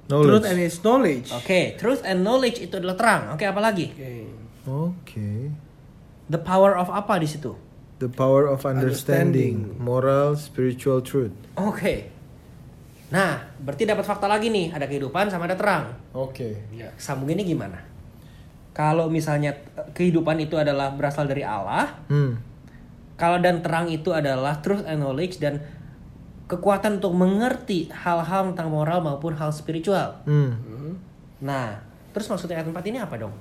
Truth knowledge and its knowledge. Oke, truth and knowledge itu adalah terang. Oke, apa lagi? Oke. oke The power of apa di situ? the power of understanding, Understanding. moral spiritual truth Oke. Nah, berarti dapat fakta lagi nih, ada kehidupan sama ada terang. oke Ya. Sambunginnya gimana? Kalau misalnya eh, kehidupan itu adalah berasal dari Allah, hmm kalau dan terang itu adalah truth and knowledge dan kekuatan untuk mengerti hal-hal tentang moral maupun hal spiritual. hmm Nah, terus maksudnya ayat 4 ini apa dong?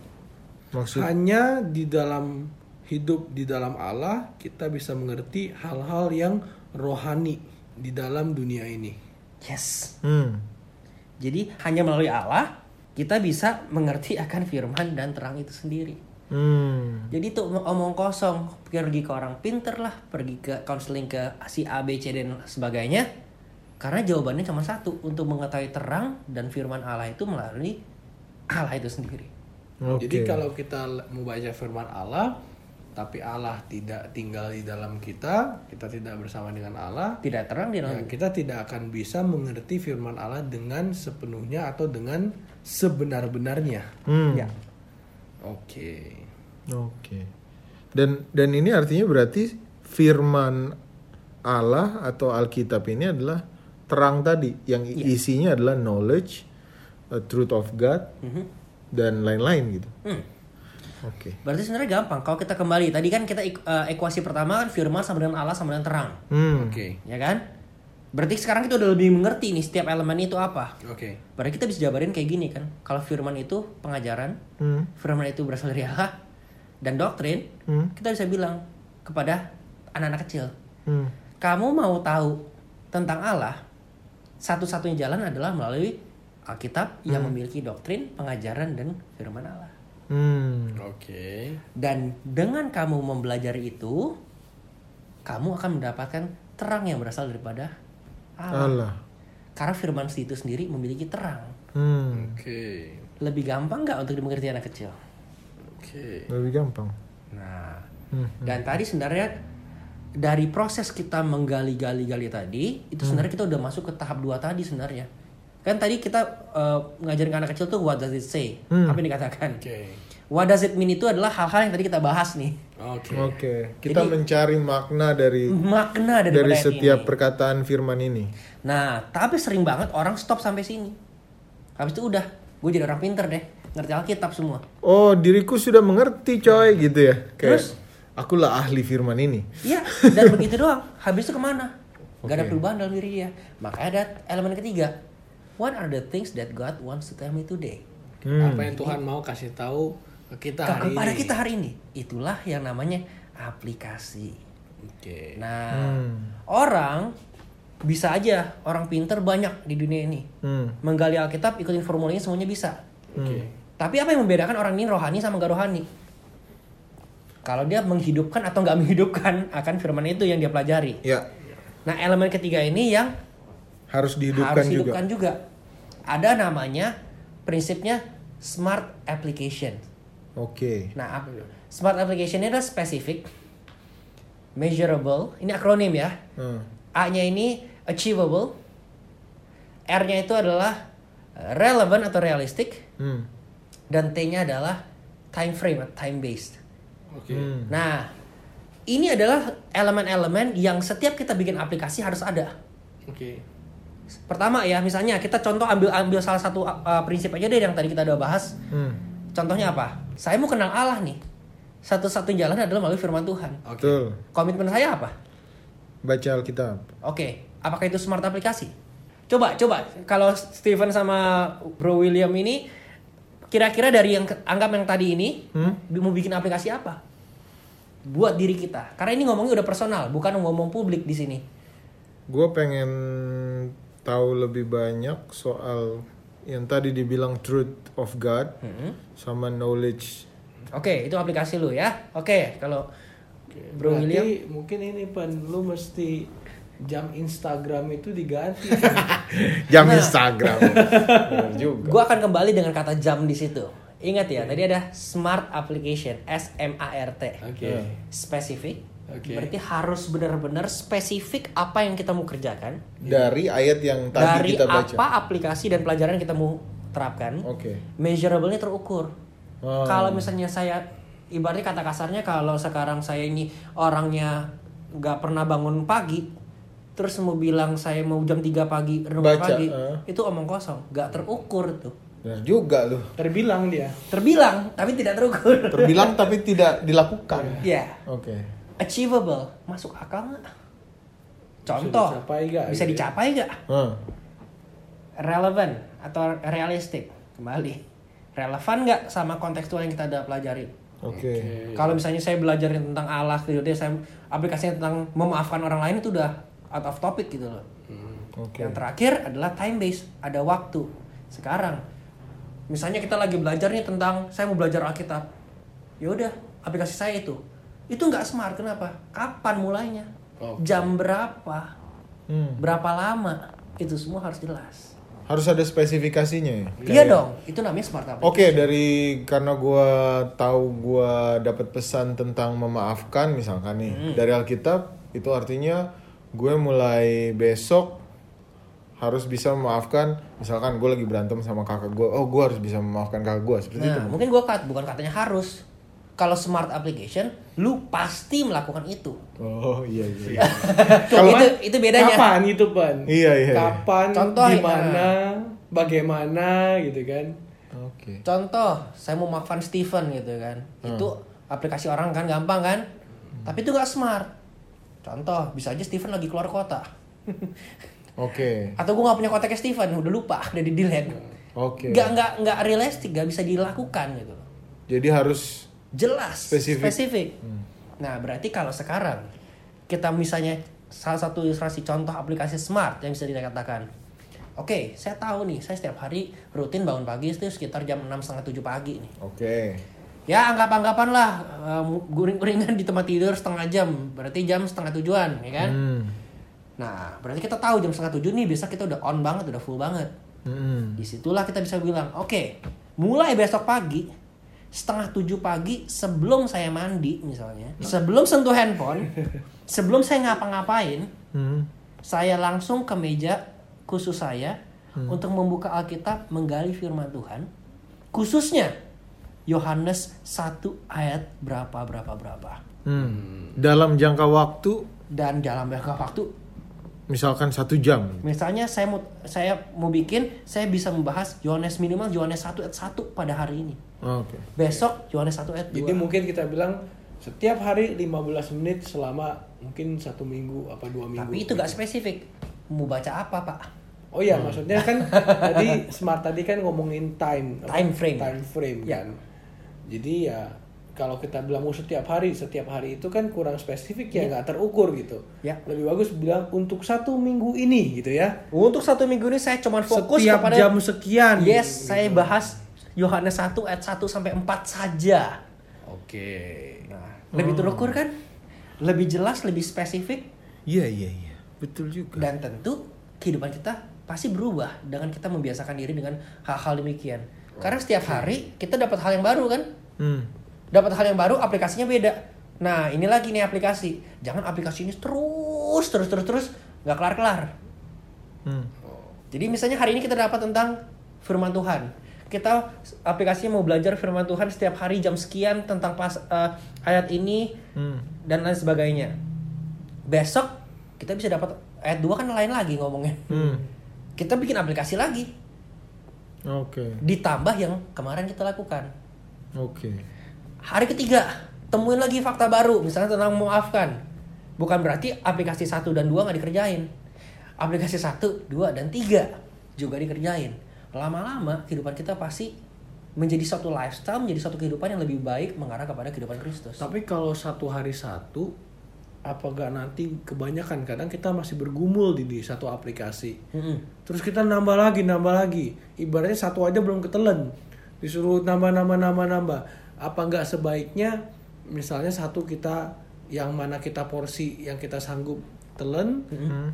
maksud Hanya di dalam hidup di dalam Allah kita bisa mengerti hal-hal yang rohani di dalam dunia ini. Yes. hmm Jadi hanya melalui Allah kita bisa mengerti akan firman dan terang itu sendiri. hmm Jadi itu omong kosong, pergi ke orang pinter lah, pergi ke counseling ke si A, B, C dan sebagainya. Karena jawabannya cuma satu, untuk mengetahui terang dan firman Allah itu melalui Allah itu sendiri. oke Jadi kalau kita l- membaca firman Allah tapi Allah tidak tinggal di dalam kita, kita tidak bersama dengan Allah, Tidak terang di ya, dalam kita tidak akan bisa mengerti firman Allah dengan sepenuhnya atau dengan sebenar-benarnya. hmm Ya. Oke. Oke. Dan dan ini artinya berarti firman Allah atau Alkitab ini adalah terang tadi yang i- isinya adalah knowledge, uh, truth of God Mhm. dan lain-lain gitu. Hmm. Oke. Berarti sebenarnya gampang. Kalau kita kembali tadi kan kita eh, ekuasi pertama kan firman sama dengan Allah sama dengan terang, Hmm. Oke. ya kan? Berarti sekarang kita udah lebih mengerti nih setiap elemen itu apa. Oke. Berarti kita bisa jabarin kayak gini kan. Kalau firman itu pengajaran, Hmm. firman itu berasal dari Allah dan doktrin, Hmm. kita bisa bilang kepada anak-anak kecil, Hmm. kamu mau tahu tentang Allah, satu-satunya jalan adalah melalui Alkitab yang memiliki doktrin, pengajaran dan firman Allah. Hmm. Oke. Dan dengan kamu mempelajari itu, kamu akan mendapatkan terang yang berasal daripada Allah. Allah. Karena firman itu sendiri memiliki terang. Hmm. Oke. Lebih gampang nggak untuk dimengerti anak kecil? Oke. Lebih gampang. Nah, Hmm. dan tadi sebenarnya dari proses kita menggali-gali-gali tadi, itu sebenarnya kita udah masuk ke tahap dua tadi sebenarnya. Kan tadi kita eh, ngajarin ke anak kecil tuh what does it say? Hmm. Apa yang dikatakan? Oke. What does it mean itu adalah hal-hal yang tadi kita bahas nih. Oke. Oke. Kita Jadi- mencari makna dari Makna dari, setiap ini. perkataan firman ini. Nah, tapi sering banget orang stop sampai sini. Habis itu udah, gue jadi orang pinter deh, ngerti Alkitab semua. Oh, diriku sudah mengerti, coy, gitu ya. Kayak, Terus? akulah ahli firman ini. Iya, dan begitu doang. Habis itu ke mana? Gak ada perubahan dalam diri dia. Makanya ada elemen ketiga. What are the things that God wants to tell me today? Hmm. Apa yang Tuhan mau kasih tahu ke kita Ke- hari kepada ini. kita hari ini. Itulah yang namanya aplikasi. Oke. Nah, Hmm. orang bisa aja orang pinter banyak di dunia ini. Hmm. Menggali Alkitab, ikutin formulanya semuanya bisa. Oke. Tapi apa yang membedakan orang ini rohani sama gak rohani? Kalau dia menghidupkan atau nggak menghidupkan akan firman itu yang dia pelajari. Ya, Nah elemen ketiga ini yang harus dihidupkan harus juga. hidupkan juga. Ada namanya prinsipnya smart application. Oke. Nah, ap- smart application ini adalah spesifik, measurable, ini akronim ya. Hmm. A-nya ini achievable, R-nya itu adalah eh, relevant atau realistic, Hmm. dan T-nya adalah time frame atau time based. Oke. Hmm. Nah, ini adalah elemen-elemen yang setiap kita bikin aplikasi harus ada. Oke. Pertama ya, misalnya kita contoh ambil ambil salah satu uh, prinsip aja deh yang tadi kita udah bahas. Hmm. Contohnya apa? Saya mau kenal Allah nih. Satu-satunya jalan adalah melalui firman Tuhan. Oke. Betul. Komitmen saya apa? Baca Alkitab. Oke, apakah itu smart aplikasi? Coba, coba. Kalau Steven sama Bro William ini, kira-kira dari yang anggap yang tadi ini, Hmm? mau bikin aplikasi apa? Buat diri kita. Karena ini ngomongnya udah personal, bukan ngomong publik di sini. Gue pengen tahu lebih banyak soal yang tadi dibilang truth of God Hmm. sama knowledge. Oke, itu aplikasi lu ya. Oke, kalau Bro Berarti William, mungkin ini pen lu mesti jam Instagram itu diganti. Jam Nah. Instagram. Juga. gua akan kembali dengan kata jam di situ. Ingat ya, tadi ada smart application, S M A R T. Oke. Spesifik. Oke. Berarti harus benar-benar spesifik apa yang kita mau kerjakan. Dari ayat yang tadi dari kita baca. apa aplikasi dan pelajaran yang kita mau terapkan. Oke. Measurable-nya terukur. Oh. Kalau misalnya saya ibaratnya kata kasarnya kalau sekarang saya ini orangnya nggak pernah bangun pagi terus mau bilang saya mau jam 3 pagi renung Baca, pagi eh. itu omong kosong nggak terukur tuh Bener juga loh. Terbilang dia. terbilang tapi tidak terukur Terbilang tapi tidak dilakukan. ya Oke. Achievable masuk akal nggak contoh dicapai nggak, bisa gitu ya? dicapai nggak Hmm. relevan atau realistik kembali relevan nggak sama kontekstual yang kita udah pelajarin Oke. Kalau misalnya saya belajarin tentang Allah gitu deh, saya aplikasinya tentang memaafkan orang lain itu udah out of topic gitu loh. Oke. Yang terakhir adalah time based, ada waktu. Sekarang, misalnya kita lagi belajar nih tentang saya mau belajar Alkitab, ya udah aplikasi saya itu, itu nggak smart kenapa? Kapan mulainya? Oke. Jam berapa? Hmm. Berapa lama? Itu semua harus jelas. Harus ada spesifikasinya ya. Iya dong, itu namanya smart application. Oke, dari karena gua tahu gua dapat pesan tentang memaafkan misalkan nih Hmm. dari Alkitab, itu artinya gue mulai besok harus bisa memaafkan misalkan gue lagi berantem sama kakak gue oh gue harus bisa memaafkan kakak gue seperti itu Nah, mungkin gua kat, bukan katanya harus. Kalau smart application, lu pasti melakukan itu. oh iya iya Kalau itu itu bedanya. Kapan itu, Pan? Iya, iya, iya. Kapan, Contoh, di ya. mana, bagaimana gitu kan. oke Contoh, saya mau maafkan Steven gitu kan. Itu aplikasi orang kan gampang kan? Tapi itu gak smart. Contoh, bisa aja Steven lagi keluar kota. oke Atau gue gak punya kontaknya Steven, udah lupa, udah di delete. oke Gak nggak nggak realistik, gak bisa dilakukan gitu. jadi harus Jelas, Spesifik. spesifik. Nah, berarti kalau sekarang kita misalnya salah satu ilustrasi contoh aplikasi smart yang bisa dikatakan. Oke, saya tahu nih, saya setiap hari rutin bangun pagi itu sekitar jam 6 setengah 7 pagi nih. oke Ya anggap-anggapan lah um, guring-guringan di tempat tidur setengah jam, berarti jam setengah tujuan, ya kan? hmm. Nah, berarti kita tahu jam setengah tujuh nih, bisa kita udah on banget, udah full banget. Hmm. Di situlah kita bisa bilang, oke, mulai besok pagi, setengah tujuh pagi sebelum saya mandi misalnya, sebelum sentuh handphone, sebelum saya ngapa-ngapain, Hmm. saya langsung ke meja khusus saya untuk membuka Alkitab, menggali firman Tuhan, khususnya Yohanes 1 ayat berapa berapa berapa. Hmm. dalam jangka waktu Dan dalam jangka waktu misalkan satu jam Misalnya saya mau saya mau bikin, saya bisa membahas Yohanes minimal Yohanes 1 ayat 1 pada hari ini. oke Besok Yohanes 1 ayat 2. Jadi mungkin kita bilang Setiap hari 15 menit selama mungkin satu minggu apa dua minggu. Tapi itu gak spesifik. Mau baca apa, Pak? Oh iya, maksudnya kan tadi smart tadi kan ngomongin time? Time frame. time frame Ya. kan. Jadi ya kalau kita bilang mau setiap hari, setiap hari itu kan kurang spesifik ya nggak terukur gitu. Ya. Lebih bagus bilang untuk satu minggu ini gitu ya. Untuk satu minggu ini saya cuma fokus setiap kepada jam sekian. Yes, gitu. saya bahas Yohanes 1 ayat 1 sampai 4 saja. Oke. Nah, lebih terukur kan? Lebih jelas, lebih spesifik Iya iya iya, betul juga. dan tentu kehidupan kita pasti berubah dengan kita membiasakan diri dengan hal-hal demikian. Karena setiap hari kita dapat hal yang baru kan? Hmm. Dapat hal yang baru, aplikasinya beda. Nah, ini lagi nih aplikasi. Jangan aplikasi ini terus terus terus terus nggak kelar-kelar. Hmm. Jadi misalnya hari ini kita dapat tentang firman Tuhan. Kita aplikasinya mau belajar firman Tuhan setiap hari jam sekian tentang pas eh, ayat ini Hmm. dan lain sebagainya. Besok kita bisa dapat ayat 2 kan lain lagi ngomongnya. Hmm. Kita bikin aplikasi lagi Oke. ditambah yang kemarin kita lakukan. Oke. Hari ketiga, temuin lagi fakta baru, misalnya tentang memaafkan. Bukan berarti aplikasi 1 dan 2 nggak dikerjain. Aplikasi 1, 2, dan 3 juga dikerjain. Lama-lama kehidupan kita pasti menjadi suatu lifestyle, menjadi suatu kehidupan yang lebih baik mengarah kepada kehidupan Kristus. Tapi kalau satu hari satu, apa gak nanti kebanyakan kadang kita masih bergumul di, di satu aplikasi. Mm-mm. Terus kita nambah lagi, nambah lagi. Ibaratnya satu aja belum ketelen. Disuruh nambah, nambah, nambah, nambah. Apa nggak sebaiknya misalnya satu kita yang mana kita porsi yang kita sanggup telen, Hmm.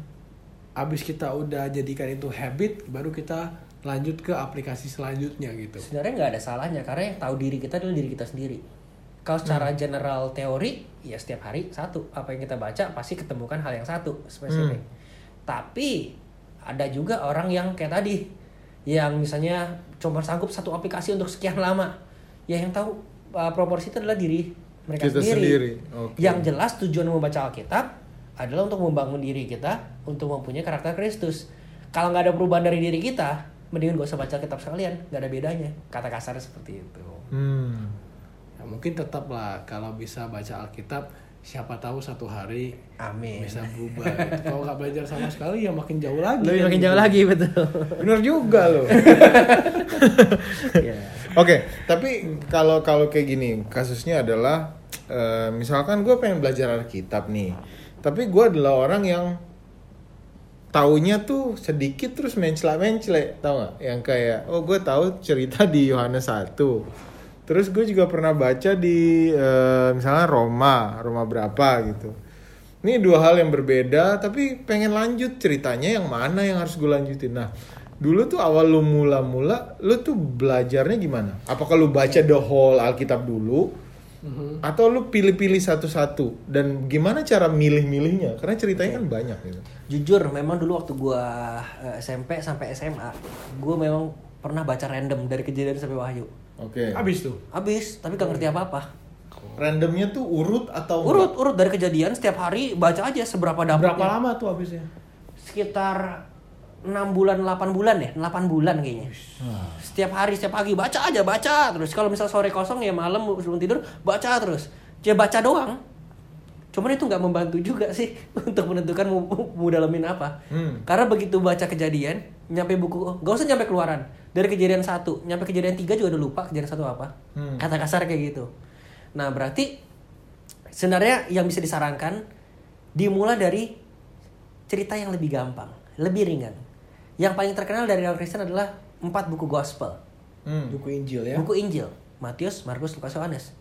abis kita udah jadikan itu habit, baru kita lanjut ke aplikasi selanjutnya gitu. Sebenarnya nggak ada salahnya karena yang tahu diri kita adalah diri kita sendiri. Kalau secara general teori, ya setiap hari satu apa yang kita baca pasti ketemukan hal yang satu spesifik. Tapi ada juga orang yang kayak tadi, yang misalnya cuma sanggup satu aplikasi untuk sekian lama. Ya yang tahu uh, proporsi itu adalah diri mereka Kita sendiri. sendiri, oke. Yang jelas tujuan membaca Alkitab adalah untuk membangun diri kita untuk mempunyai karakter Kristus. Kalau nggak ada perubahan dari diri kita, mendingan gak usah baca Alkitab sekalian, nggak ada bedanya. Kata kasar seperti itu. Hmm. Ya, mungkin tetap lah kalau bisa baca Alkitab, siapa tahu satu hari Amin. bisa berubah. gitu. Kalau nggak belajar sama sekali ya makin jauh lagi. Lebih kan makin gitu. jauh lagi betul. Bener juga loh. Ya. Oke, tapi kalau kalau kayak gini, kasusnya adalah eh, misalkan gue pengen belajar Alkitab nih, tapi gue adalah orang yang taunya tuh sedikit terus mencela-mencela, tau gak? Yang kayak, oh gue tahu cerita di Yohanes 1 Terus gue juga pernah baca di eh, misalnya Roma, Roma berapa gitu. Ini dua hal yang berbeda, tapi pengen lanjut ceritanya yang mana yang harus gue lanjutin. Nah, dulu tuh awal lu mula-mula, lu tuh belajarnya gimana? Apakah lu baca the whole Alkitab dulu? Mhm. Atau lu pilih-pilih satu-satu? Dan gimana cara milih-milihnya? Karena ceritanya kan banyak gitu. Jujur, memang dulu waktu gua eh, SMP sampai SMA, gua memang pernah baca random dari kejadian sampai wahyu. Oke. Habis tuh. Habis, tapi gak ngerti apa-apa. Randomnya tuh urut atau Urut, urut dari kejadian setiap hari baca aja seberapa dapatnya. Berapa lama tuh habisnya? Sekitar 6 bulan, 8 bulan ya, 8 bulan kayaknya. Setiap hari, setiap pagi baca aja, baca terus. Kalau misal sore kosong ya malam sebelum tidur baca terus. Ya baca doang. Cuman itu nggak membantu juga sih untuk menentukan mau, mau dalemin apa. Hmm. Karena begitu baca kejadian, nyampe buku, gak usah nyampe keluaran. Dari kejadian satu, nyampe kejadian tiga juga udah lupa kejadian satu apa. Hmm. Kata kasar kayak gitu. Nah berarti sebenarnya yang bisa disarankan dimulai dari cerita yang lebih gampang, lebih ringan. Yang paling terkenal dari orang Kristen adalah empat buku gospel, Hmm. Buku Injil ya. buku Injil, Matius, Markus, Lukas, Yohanes.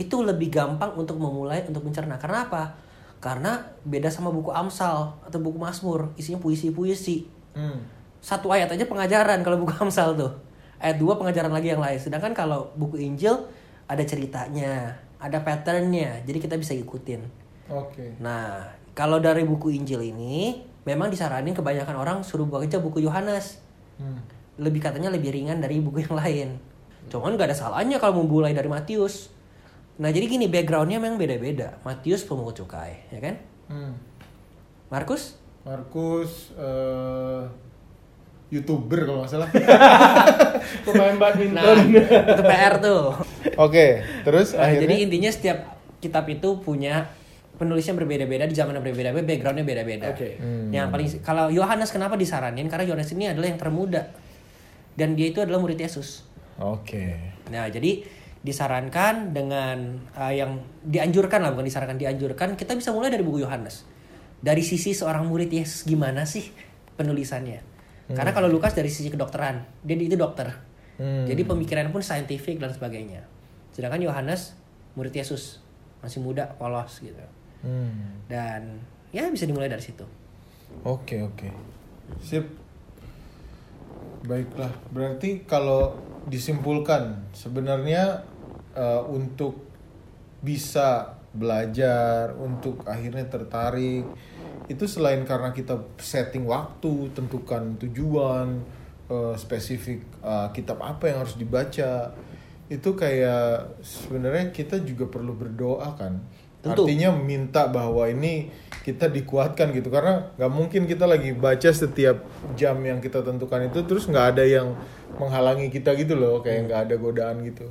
Itu lebih gampang untuk memulai untuk mencerna. Karena apa? Karena beda sama buku Amsal atau buku Mazmur, isinya puisi-puisi. Hmm. Satu ayat aja pengajaran kalau buku Amsal tuh. Ayat dua pengajaran lagi yang lain. Sedangkan kalau buku Injil ada ceritanya, ada patternnya, jadi kita bisa ikutin. Oke. Nah, kalau dari buku Injil ini memang disaranin kebanyakan orang suruh baca buku Yohanes. Hmm. Lebih katanya lebih ringan dari buku yang lain. Cuman gak ada salahnya kalau mau mulai dari Matius. Nah, jadi gini backgroundnya memang beda-beda. Matius pemungut cukai, ya kan? Hmm. Markus Markus eh, youtuber kalau nggak salah. Pemain Nah, badminton. itu PR tuh. Oke, terus Nah, akhirnya jadi intinya setiap kitab itu punya penulisnya berbeda-beda di zaman yang berbeda-beda, backgroundnya beda-beda. Oke. Yang paling kalau Yohanes kenapa disaranin? Karena Yohanes ini adalah yang termuda dan dia itu adalah murid Yesus. Oke. Nah, jadi disarankan dengan uh, yang dianjurkan lah bukan disarankan dianjurkan kita bisa mulai dari buku Yohanes. Dari sisi seorang murid Yesus gimana sih penulisannya? Karena kalau Lukas dari sisi kedokteran, dia itu dokter. Hmm. Jadi pemikirannya pun saintifik dan sebagainya. Sedangkan Yohanes murid Yesus, masih muda, polos gitu. Hmm. Dan ya bisa dimulai dari situ. Oke oke. Sip. Baiklah. Berarti kalau disimpulkan sebenarnya eh, untuk bisa belajar, untuk akhirnya tertarik itu selain karena kita setting waktu, tentukan tujuan, eh, spesifik eh, kitab apa yang harus dibaca, itu kayak sebenarnya kita juga perlu berdoa kan. Tentu. Artinya minta bahwa ini kita dikuatkan gitu karena nggak mungkin kita lagi baca setiap jam yang kita tentukan itu terus nggak ada yang menghalangi kita gitu loh kayak nggak ada godaan gitu.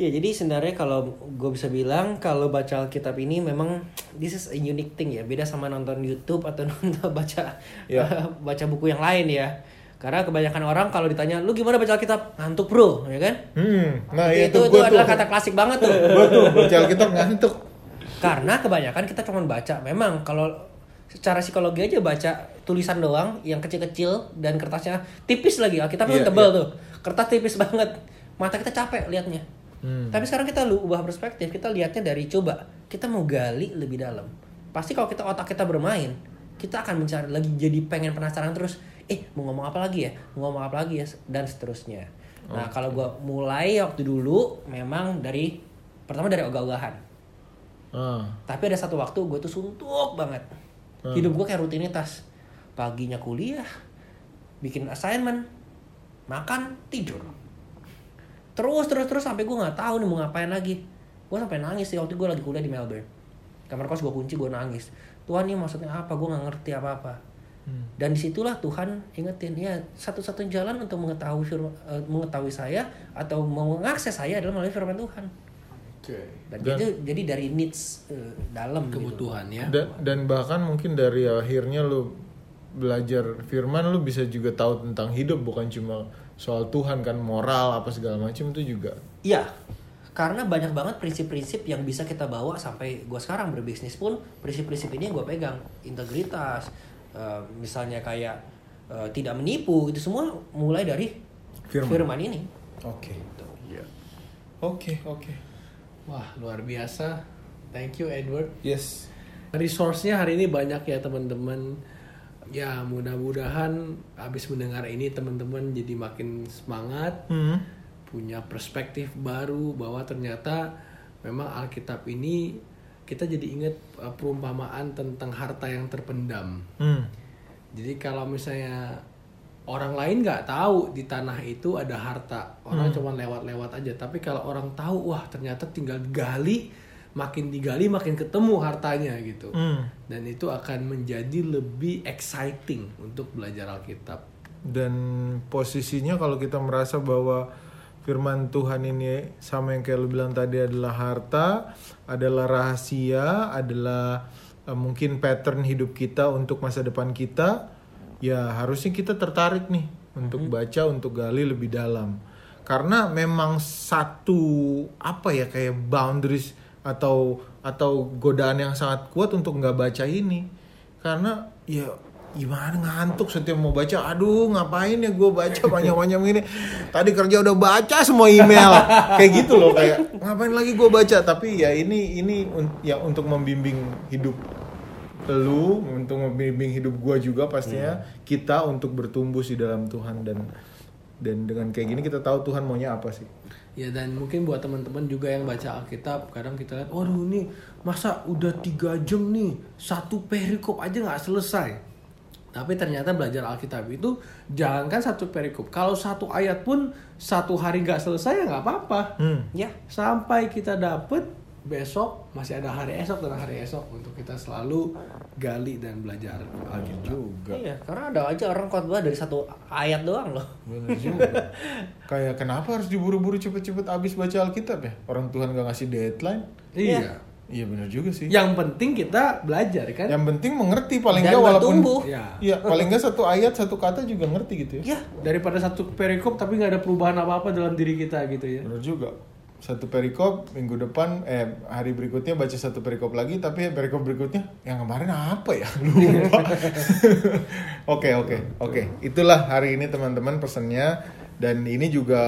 Ya jadi sebenarnya kalau gue bisa bilang kalau baca Alkitab ini memang this is a unique thing ya beda sama nonton YouTube atau nonton baca Ya. baca buku yang lain ya karena kebanyakan orang kalau ditanya lu gimana baca Alkitab? Ngantuk bro ya kan? Hmm, nah itu, itu, itu, adalah tuh. kata klasik banget tuh. Gua tuh baca Alkitab ngantuk. karena kebanyakan kita cuma baca. Memang kalau secara psikologi aja baca tulisan doang yang kecil-kecil dan kertasnya. Tipis lagi Alkitab Iya, kan tebal iya. tuh. Kertas tipis banget. Mata kita capek liatnya. Hmm. tapi sekarang kita lu ubah perspektif kita lihatnya dari coba kita mau gali lebih dalam. Pasti kalau kita otak kita bermain kita akan mencari lagi jadi pengen penasaran terus eh mau ngomong apa lagi ya? Mau ngomong apa lagi ya? Dan seterusnya. Nah kalau gua mulai waktu dulu memang dari pertama dari ogah-ogahan. Ah, tapi ada satu waktu gue tuh suntuk banget. Hmm. hidup gue kayak rutinitas. Paginya kuliah bikin assignment makan tidur. Terus terus terus sampai gue nggak tahu nih mau ngapain lagi. Gue sampai nangis sih waktu gue lagi kuliah di Melbourne. Kamar kos gue kunci gue nangis. Tuhan ini maksudnya apa? Gue nggak ngerti apa apa dan di situlah Tuhan ingetin ya satu-satunya jalan untuk mengetahui firman, eh, mengetahui saya atau mengakses saya adalah melalui firman Tuhan Oke. dan, Dan- itu jadi dari needs eh, dalam gitu. Kebutuhan ya. dan, dan bahkan mungkin dari akhirnya lu belajar firman lu bisa juga tahu tentang hidup bukan cuma soal Tuhan kan moral apa segala macam itu juga. Iya, karena banyak banget prinsip-prinsip yang bisa kita bawa sampai gue sekarang berbisnis pun prinsip-prinsip ini yang gue pegang integritas, eh, misalnya kayak eh, tidak menipu itu semua mulai dari Firman. firman, ini. Oke. Iya. Oke, oke. Wah, luar biasa. Thank you Edward. Yes. Resource-nya hari ini banyak ya teman-teman. Ya, mudah-mudahan habis mendengar ini teman-teman jadi makin semangat, Hmm. punya perspektif baru bahwa ternyata memang Alkitab ini kita jadi ingat uh, perumpamaan tentang harta yang terpendam. Hmm. Jadi kalau misalnya orang lain nggak tahu di tanah itu ada harta, orang cuma lewat-lewat aja. Tapi kalau orang tahu, wah ternyata tinggal digali, makin digali makin ketemu hartanya gitu. Hmm. Dan itu akan menjadi lebih exciting untuk belajar Alkitab. Dan posisinya kalau kita merasa bahwa firman Tuhan ini sama yang kayak lu bilang tadi adalah harta, adalah rahasia, adalah eh, mungkin pattern hidup kita untuk masa depan kita, ya harusnya kita tertarik nih untuk baca, untuk gali lebih dalam. Karena memang satu apa ya kayak boundaries atau atau godaan yang sangat kuat untuk nggak baca ini. Karena ya gimana? Ngantuk setiap mau baca. Aduh ngapain ya gue baca panjang-panjang ini tadi kerja udah baca semua email. Kayak gitu loh kayak ngapain lagi gue baca? Tapi ya ini ini un- ya untuk membimbing hidup lu untuk membimbing hidup gue juga pastinya kita untuk bertumbuh di dalam Tuhan dan dan dengan kayak gini kita tahu Tuhan maunya apa sih. Ya dan mungkin buat teman-teman juga yang baca Alkitab, kadang kita lihat, waduh ini masa udah tiga jam nih satu perikop aja nggak selesai. Tapi ternyata belajar Alkitab itu jangankan satu perikop, kalau satu ayat pun satu hari nggak selesai ya nggak apa-apa. hmm. Ya, Sampai kita dapet besok masih ada hari esok dan hari esok untuk kita selalu gali dan belajar Alkitab. juga. Iya, karena ada aja orang khotbah dari satu ayat doang loh. Bener juga. Kayak kenapa harus diburu-buru cepet-cepet abis baca Alkitab ya? Orang Tuhan gak ngasih deadline. Iya. Iya bener juga sih. Yang penting kita belajar kan. Yang penting mengerti paling Dan nggak walaupun bertumbuh. Ya. Iya, paling nggak satu ayat satu kata juga ngerti gitu ya. Ya, Daripada satu perikop tapi nggak ada perubahan apa-apa dalam diri kita gitu ya. Bener juga. Satu perikop minggu depan eh hari berikutnya baca satu perikop lagi tapi perikop berikutnya yang kemarin apa ya? Lupa. Oke, oke, oke. Itulah hari ini teman-teman pesannya dan ini juga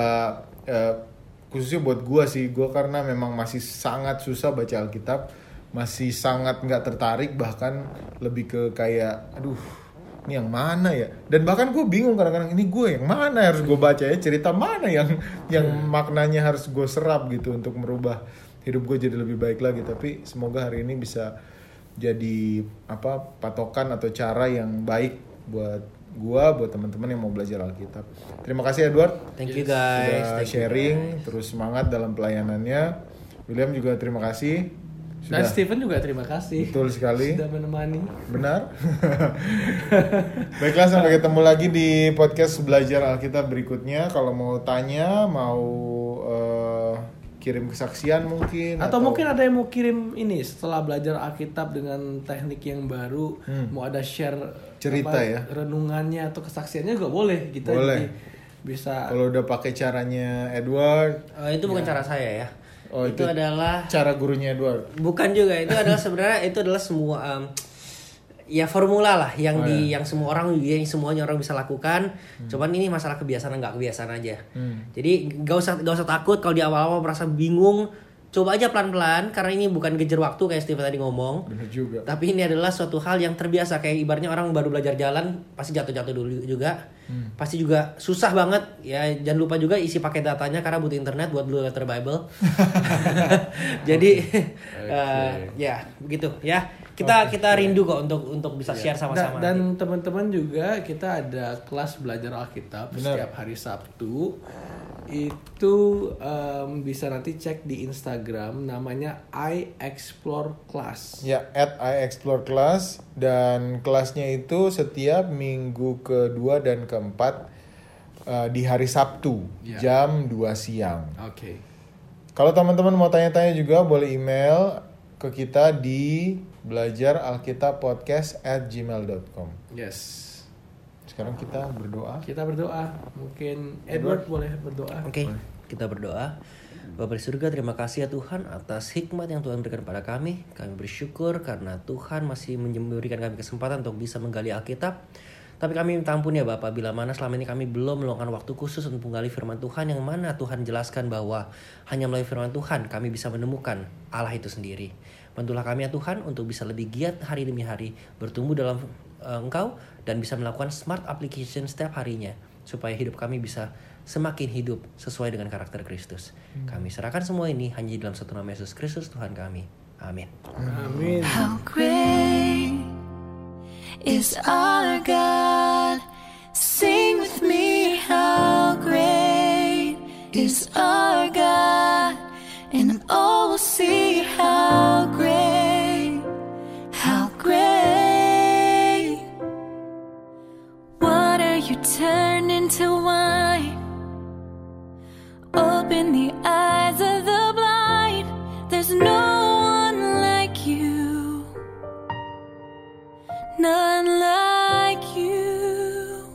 eh, khususnya buat gua sih, gua karena memang masih sangat susah baca Alkitab, masih sangat nggak tertarik bahkan lebih ke kayak aduh ini yang mana ya? Dan bahkan gue bingung kadang-kadang ini gue yang mana harus gue baca ya? Cerita mana yang yang maknanya harus gue serap gitu untuk merubah hidup gue jadi lebih baik lagi. Tapi semoga hari ini bisa jadi apa patokan atau cara yang baik buat gua buat teman-teman yang mau belajar Alkitab terima kasih Edward thank you guys. sudah Thank you, sharing guys. terus semangat dalam pelayanannya William juga terima kasih Dan sudah Steven juga terima kasih. betul sekali Sudah menemani. Benar. Baiklah sampai ketemu lagi di podcast belajar Alkitab berikutnya. Kalau mau tanya, mau kirim kesaksian mungkin Atau, mungkin ada yang mau kirim ini setelah belajar Alkitab dengan teknik yang baru, mau ada share Hmm. Cerita ya? renungannya atau kesaksiannya juga boleh. Kita Boleh. jadi bisa kalau udah pakai caranya Edward, Eh, itu bukan cara saya ya. Oh, itu, itu- adalah cara gurunya Edward. bukan juga. Itu adalah sebenarnya itu adalah semua em, ya formula lah yang Oh, di ya. yang semua orang yang semuanya orang bisa lakukan. Hmm. Cuman ini masalah kebiasaan nggak kebiasaan aja. Jadi gak usah gak usah takut kalau di awal-awal merasa bingung. Coba aja pelan-pelan karena ini bukan kejar waktu kayak Steve tadi ngomong. Benar juga. Tapi ini adalah suatu hal yang terbiasa kayak ibarnya orang baru belajar jalan pasti jatuh-jatuh dulu juga. Pasti juga susah banget ya. Jangan lupa juga isi pakai datanya karena butuh internet buat Blue Letter Bible. Jadi eh, ya begitu ya. Kita kita rindu kok untuk untuk bisa share Da- sama-sama. dan teman-teman juga kita ada kelas belajar Alkitab Benar. setiap hari Sabtu. Itu em, bisa nanti cek di Instagram namanya I Explore Class. Ya, at I Explore Class dan kelasnya itu setiap minggu kedua dan keempat eh, di hari Sabtu Ya. jam 2 siang. Oke. Kalau teman-teman mau tanya-tanya juga boleh email ke kita di belajar alkitab podcast at gmail.com Yes. Sekarang kita berdoa. Kita berdoa. Mungkin Edward, boleh berdoa. Oke, kita berdoa. Bapak di surga, terima kasih ya Tuhan atas hikmat yang Tuhan berikan pada kami. Kami bersyukur karena Tuhan masih memberikan kami kesempatan untuk bisa menggali Alkitab. Tapi kami minta ampun ya Bapak, bila mana selama ini kami belum meluangkan waktu khusus untuk menggali firman Tuhan yang mana Tuhan jelaskan bahwa hanya melalui firman Tuhan kami bisa menemukan Allah itu sendiri. Bantulah kami ya Tuhan untuk bisa lebih giat hari demi hari bertumbuh dalam eh, Engkau dan bisa melakukan smart application setiap harinya supaya hidup kami bisa semakin hidup sesuai dengan karakter Kristus. Kami serahkan semua ini hanya di dalam satu nama Yesus Kristus Tuhan kami. Amin. Amin. How great is our God? Sing with me, how great is our God? And all see how great, how great. Water you turn into wine. Open the eyes of the blind. There's no one like you. None like you.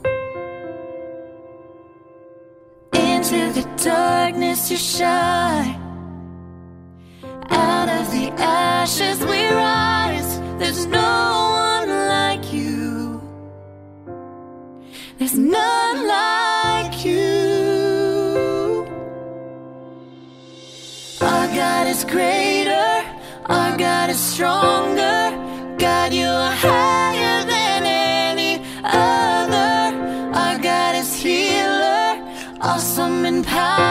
Into the darkness you shine. Ashes we rise. There's no one like you. There's none like you. Our God is greater, our God is stronger. God, you are higher than any other. Our God is healer, awesome in power.